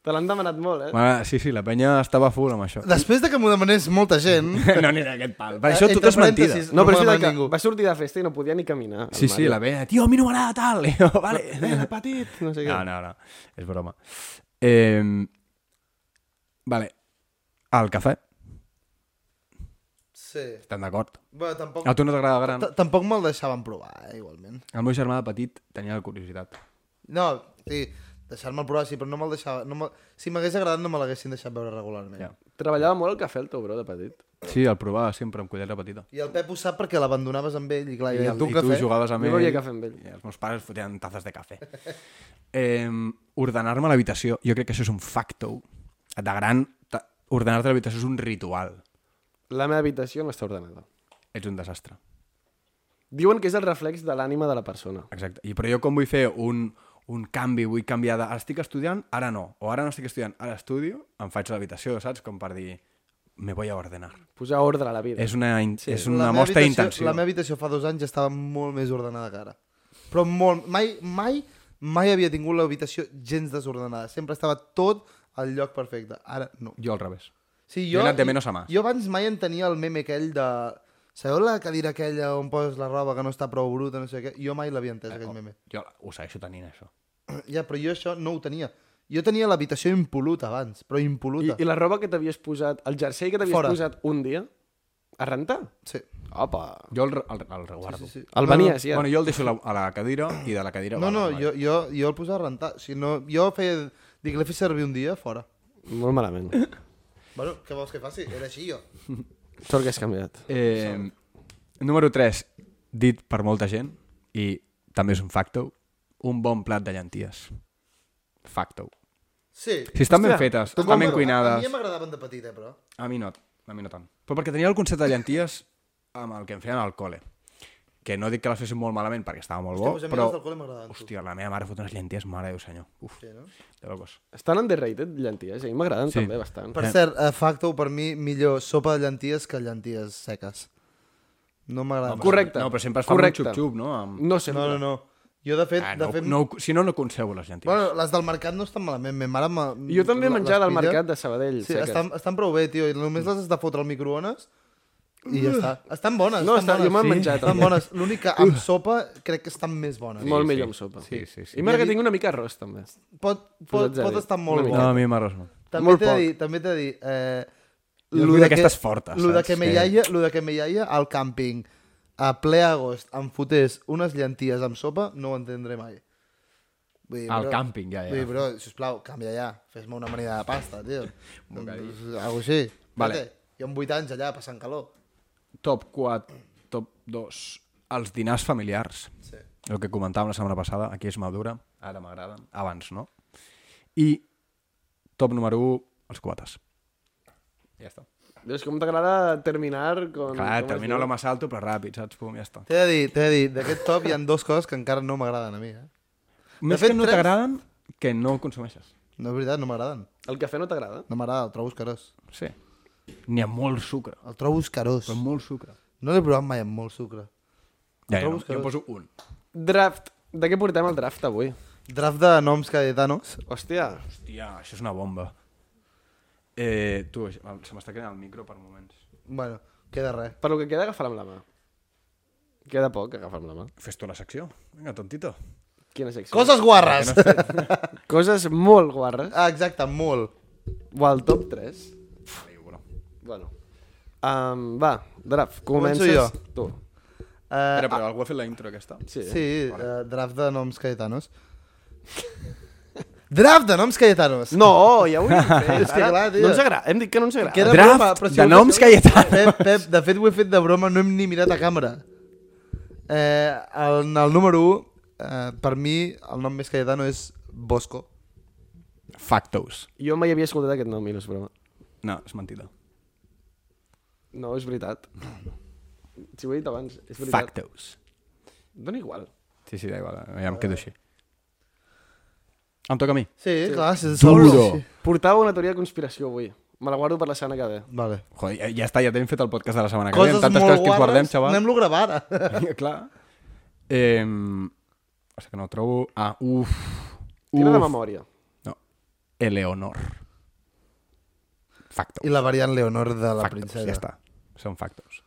Te l'han demanat molt, eh? Bueno, sí, sí, la penya estava full amb això. Després de que m'ho demanés molta gent... no anirà aquest pal. Per això tot és mentida. No, però veritat que ningú. va sortir de festa i no podia ni caminar. Sí, sí, la veia, tio, a mi no m'agrada tal. I jo, vale. Era petit, no sé què. No, no, no, és broma. Eh, vale, el cafè, Sí. estem d'acord. Bueno, tampoc... A tu no t'agrada gran? T- Tampoc me'l deixaven provar, eh, igualment. El meu germà de petit tenia la curiositat. No, sí, deixar-me'l provar, sí, però no me'l deixava... No me... si m'hagués agradat, no me l'haguessin deixat veure regularment. Ja. Treballava molt el cafè, el teu bro, de petit. Sí, el provava sempre amb cullera petita. I el Pep ho sap perquè l'abandonaves amb ell i clar, I, i, el, tu i tu cafè... jugaves amb Jo ell. bevia cafè amb ell. I els meus pares fotien tazes de cafè. eh, ordenar-me l'habitació, jo crec que això és un facto. De gran, ordenar-te l'habitació és un ritual. La meva habitació no està ordenada. Ets un desastre. Diuen que és el reflex de l'ànima de la persona. Exacte. I però jo com vull fer un, un canvi, vull canviar de... Ara estic estudiant, ara no. O ara no estic estudiant, ara estudio, em faig l'habitació, saps? Com per dir, me voy a ordenar. Posar ordre a la vida. És una, in... sí, és una mostra d'intenció. La meva habitació fa dos anys estava molt més ordenada que ara. Però molt... Mai, mai, mai havia tingut l'habitació gens desordenada. Sempre estava tot al lloc perfecte. Ara no. Jo al revés. Sí, Jo he anat de menos a más. Jo abans mai en tenia el meme aquell de... Sabeu la cadira aquella on poses la roba que no està prou bruta, no sé què? Jo mai l'havia entès, aquell meme. Jo ho segueixo tenint, això. Ja, però jo això no ho tenia. Jo tenia l'habitació impoluta abans, però I, impoluta. I la roba que t'havies posat, el jersei que t'havies Fora. posat un dia, a rentar? Sí. Opa. Jo el, el, el reguardo. sí, sí. El No, venies, ja. Bueno, jo el deixo a la, a la cadira i de la cadira... No, no, jo, jo, jo el posava a rentar. O sigui, no, jo feia... Dic, l'he fet servir un dia fora. Molt malament. Bueno, què vols que faci? Era així, jo. Sort que has canviat. Eh, número 3, dit per molta gent, i també és un facto, un bon plat de llenties. Facto. Sí. Si estan ben Hòstia, fetes, Tu estan ben però, A cuinades... mi m'agradaven de petit, eh, però. A mi no, a mi no tant. Però perquè tenia el concepte de llenties amb el que em feien al col·le. Que no dic que les fessin molt malament perquè estava molt bo, Hòstia, a mi però... del. Hòstia, la meva mare fot unes llenties, mare de Déu senyor. Uf, Sí, no? de locos. Estan underrated, llenties. A mi m'agraden Sí. també bastant. Per cert, uh, facto, per mi, millor sopa de llenties que llenties seques. No m'agrada. No, correcte. No, però sempre es fa un xup-xup, no? Amb... No sempre. No, no, no. Jo, de fet... Ah, de no, fet... no, si no, no concebo les llenties. Bueno, les del mercat no estan malament. Ma mare ma... Jo també he menjat al mercat de Sabadell, Sí, seques. estan, estan prou bé, tio. I només les has de fotre al microones i ja està. Estan bones. No, estan està, jo bones. m'he menjat. Estan bones. L'únic que amb sopa crec que estan més bones. Molt sí. millor amb sopa. Sí, sí, sí. I m'agrada que tingui una mica arròs, també. Pot, pot, pot estar molt bo. No, a mi m'arròs no. També Molt t'he de poc. dir, també t'he de dir... Eh, Jo lo de d'aquestes que- fortes, Lo de saps? que me iaia, lo de que me iaia al càmping a ple agost em fotés unes llenties amb sopa, no ho entendré mai. Vull dir, Al bro, càmping, ja, ja. Vull dir, bro, sisplau, canvia ja. Fes-me una amanida de pasta, tio. bocadillo. Algo així. Vale. Vete. Jo amb 8 anys allà, passant calor. Top 4, top 2. Els dinars familiars. Sí. El que comentàvem la setmana passada, aquí és madura, ara m'agraden, abans no. I top número 1, els quotes. Ja està. Veus com t'agrada terminar con... Clar, diu? lo más alto, però ràpid, saps? Pum, ja està. T'he de dir, t'he de dir, d'aquest top hi ha dues coses que encara no m'agraden a mi, eh? Més fet, que no tres- t'agraden, que no ho consumeixes. No, és veritat, no m'agraden. El cafè no t'agrada? No m'agrada, el trobo escarós. Sí. N'hi ha molt sucre, El trobo escarós. però molt sucre. No l'he provat mai amb molt sucre. Ja, trobo jo, que- jo poso un. Draft. De què portem el draft avui? Draft de noms caetanos. Hòstia, Hòstia, això és una bomba. Eh, tu, se m'està quedant el micro per moments. Bueno, queda res. per lo que queda agafar amb la mà. Queda poc agafar amb la mà. Fes tu la secció. Vinga, tontito. Quina secció? Coses guarres! Coses molt guarres. ah, exacte, molt. O el top 3. Diu, bro. Bueno. Um, va, draft, Començo comences jo. tu. Uh, Espera, però algú ha fet la intro aquesta? Sí. Sí, uh, draft de noms caetanos. draft de noms caetanos! No, ja ho hem fet. És que clar, tio. No ens agrada. Hem dit que no ens agrada. Queda Draft broma, però si de noms caetanos. Pep, Pep, de fet ho he fet de broma, no hem ni mirat a càmera. Eh, el, el número 1, eh, per mi, el nom més caetano és Bosco. Factos. Jo mai havia escoltat aquest nom i no és broma. No, és mentida. No, és veritat. Si ho he dit abans, és veritat. Factos. Dóna igual. Sí, sí, da igual, ja em quedo així. Em toca a mi. Sí, sí. clar. Si Duro. Sí. Portava una teoria de conspiració avui. Me la guardo per la setmana que ve. Vale. Joder, ja, ja està, ja tenim fet el podcast de la setmana que ve. Coses Tantes molt coses que ens guardem, guarres, xaval. anem-lo a gravar ara. Clar. Eh, o sigui que no ho trobo... Ah, uf. Tira de uf. memòria. No. Eleonor. Factos. I la variant Leonor de la factos, princesa. ja està. Són factos.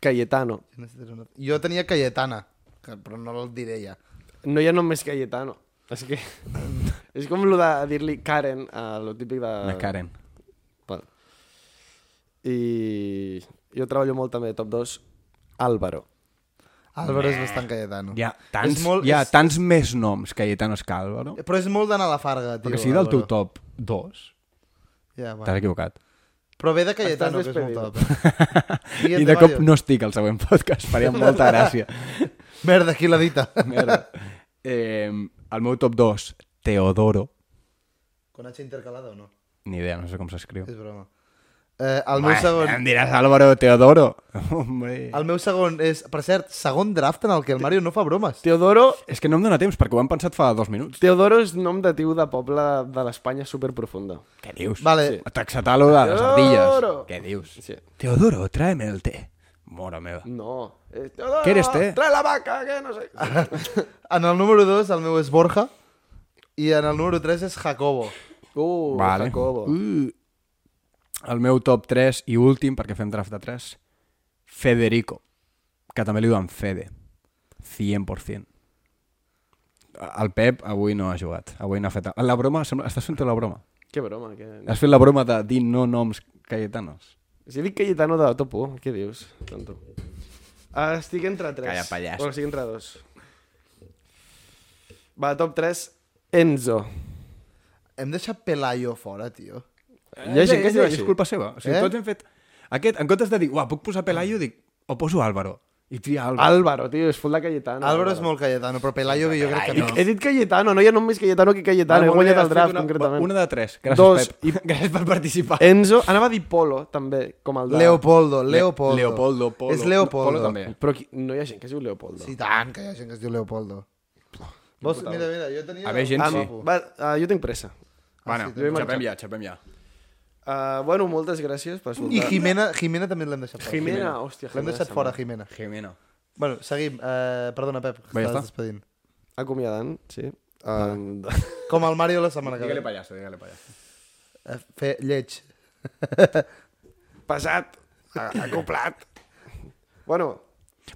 Cayetano. Jo tenia Cayetana, que, però no el diré ja. No hi ha nom més Cayetano. És que... és com el de dir-li Karen a lo típic de... Una Karen. Vale. I jo treballo molt també, top 2, Álvaro. Álvaro és bastant Cayetano. Hi ha tants, És molt- hi ha és- tants més noms Cayetanos que Álvaro. Però és molt d'anar a la farga, tio. Perquè si del teu Álvaro. top 2, Ja, t'has equivocat. Però ve de Cayetano, que és molt despedido. top. Eh? I de cop no estic al següent podcast, faria molta gràcia. Merda, qui l'ha dita? Merda. Eh, el meu top 2, Teodoro. Con H intercalada o no? Ni idea, no sé com s'escriu. És broma. Eh, el meu segon... Em diràs Álvaro Teodoro. Hombre. El meu segon és, per cert, segon draft en el que el Mario no fa bromes. Teodoro, És que no em dóna temps, perquè ho hem pensat fa dos minuts. Teodoro és nom de tiu de poble de l'Espanya superprofunda. Què dius? Vale. Sí. Taxatalo de les ardilles. Què dius? Sí. Teodoro, tráeme el té. Mora meva. No. Eh, Teodoro, ¿Qué eres, té? Trae la vaca, que no sé. En el número 2 el meu és Borja i en el número 3 és Jacobo. Uh, vale. Jacobo. Uh. El meu top 3 i últim, perquè fem draft de 3, Federico, que també li diuen Fede. 100%. El Pep avui no ha jugat. Avui no ha fet... La broma, sembla... estàs fent la broma? Que broma. Que... Has fet la broma de dir no noms cayetanos? Si dic Cayetano de top 1, què dius? Tonto. Uh, estic entre 3. Calla, pallasso. Bueno, estic entre 2. Va, top 3, Enzo. Hem deixat Pelayo fora, tio. Hi ha gent que es diu és així. culpa seva. O sigui, Eh? tots hem fet... Aquest, en comptes de dir, uah, puc posar Pelayo, dic, o poso Álvaro. I tria Álvaro. Álvaro, tio, és full de Cayetano. Álvaro és molt Cayetano, però Pelayo que jo crec que no. He dit Cayetano, no hi ha nom més Cayetano que Cayetano. He molt bé, guanyat el draft, una, concretament. Una de tres. Gràcies, Dos. Pep. I... Gràcies per participar. Enzo, anava a dir Polo, també, com el de... Leopoldo, Leopoldo. Leopoldo, Polo. És Leopoldo. Polo també. Però qui... no hi ha gent que es diu Leopoldo. Sí, tant, que hi ha gent que es diu Leopoldo. Vos, mira, mira, jo tenia... A veure, gent, Ah, sí. Va, uh, jo tinc pressa. Bueno, sí, jo he xapem ja, xapem ja. Uh, bueno, moltes gràcies per escoltar. I Jimena, Jimena també l'hem deixat fora. Jimena, hòstia, L'hem Jimena deixat fora. Jimena. Jimena. Bueno, seguim. Uh, perdona, Pep, que estàs està. despedint. Acomiadant, sí. Um, Com el Mario la setmana que Digue-li ve. pallasso, digue-li pallasso. Eh, Fer lleig. pesat, a- acoplat. Bueno,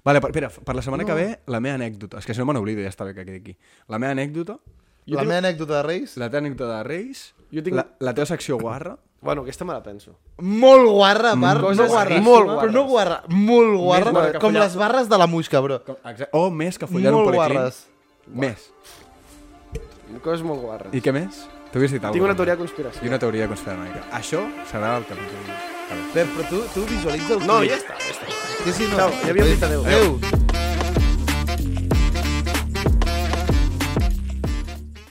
Vale, per, espera, per la setmana que ve, la meva anècdota. És que si no me n'oblido, ja està bé que quedi aquí. La meva anècdota, Jo la tinc- meva anècdota de Reis, la teva anècdota de Reis, Jo tinc- la, la teva secció guarra, bueno, aquesta me la penso. molt guarra, bar, Coses no guarra, molt però no guarra, molt guarra, guarra com les barres de la musca, bro. com, exacte, o més que follar un Molt policlín. guarres. Més. Coses molt guarres. I què més? Tu havies dit Tinc alguna una teoria de conspiració. I una teoria conspiranoica. Això serà el capítol. però tu, tu visualitza el No, ja està, ja està. Sí, sí, no. Ciao, ja havíem dit adéu. Adéu.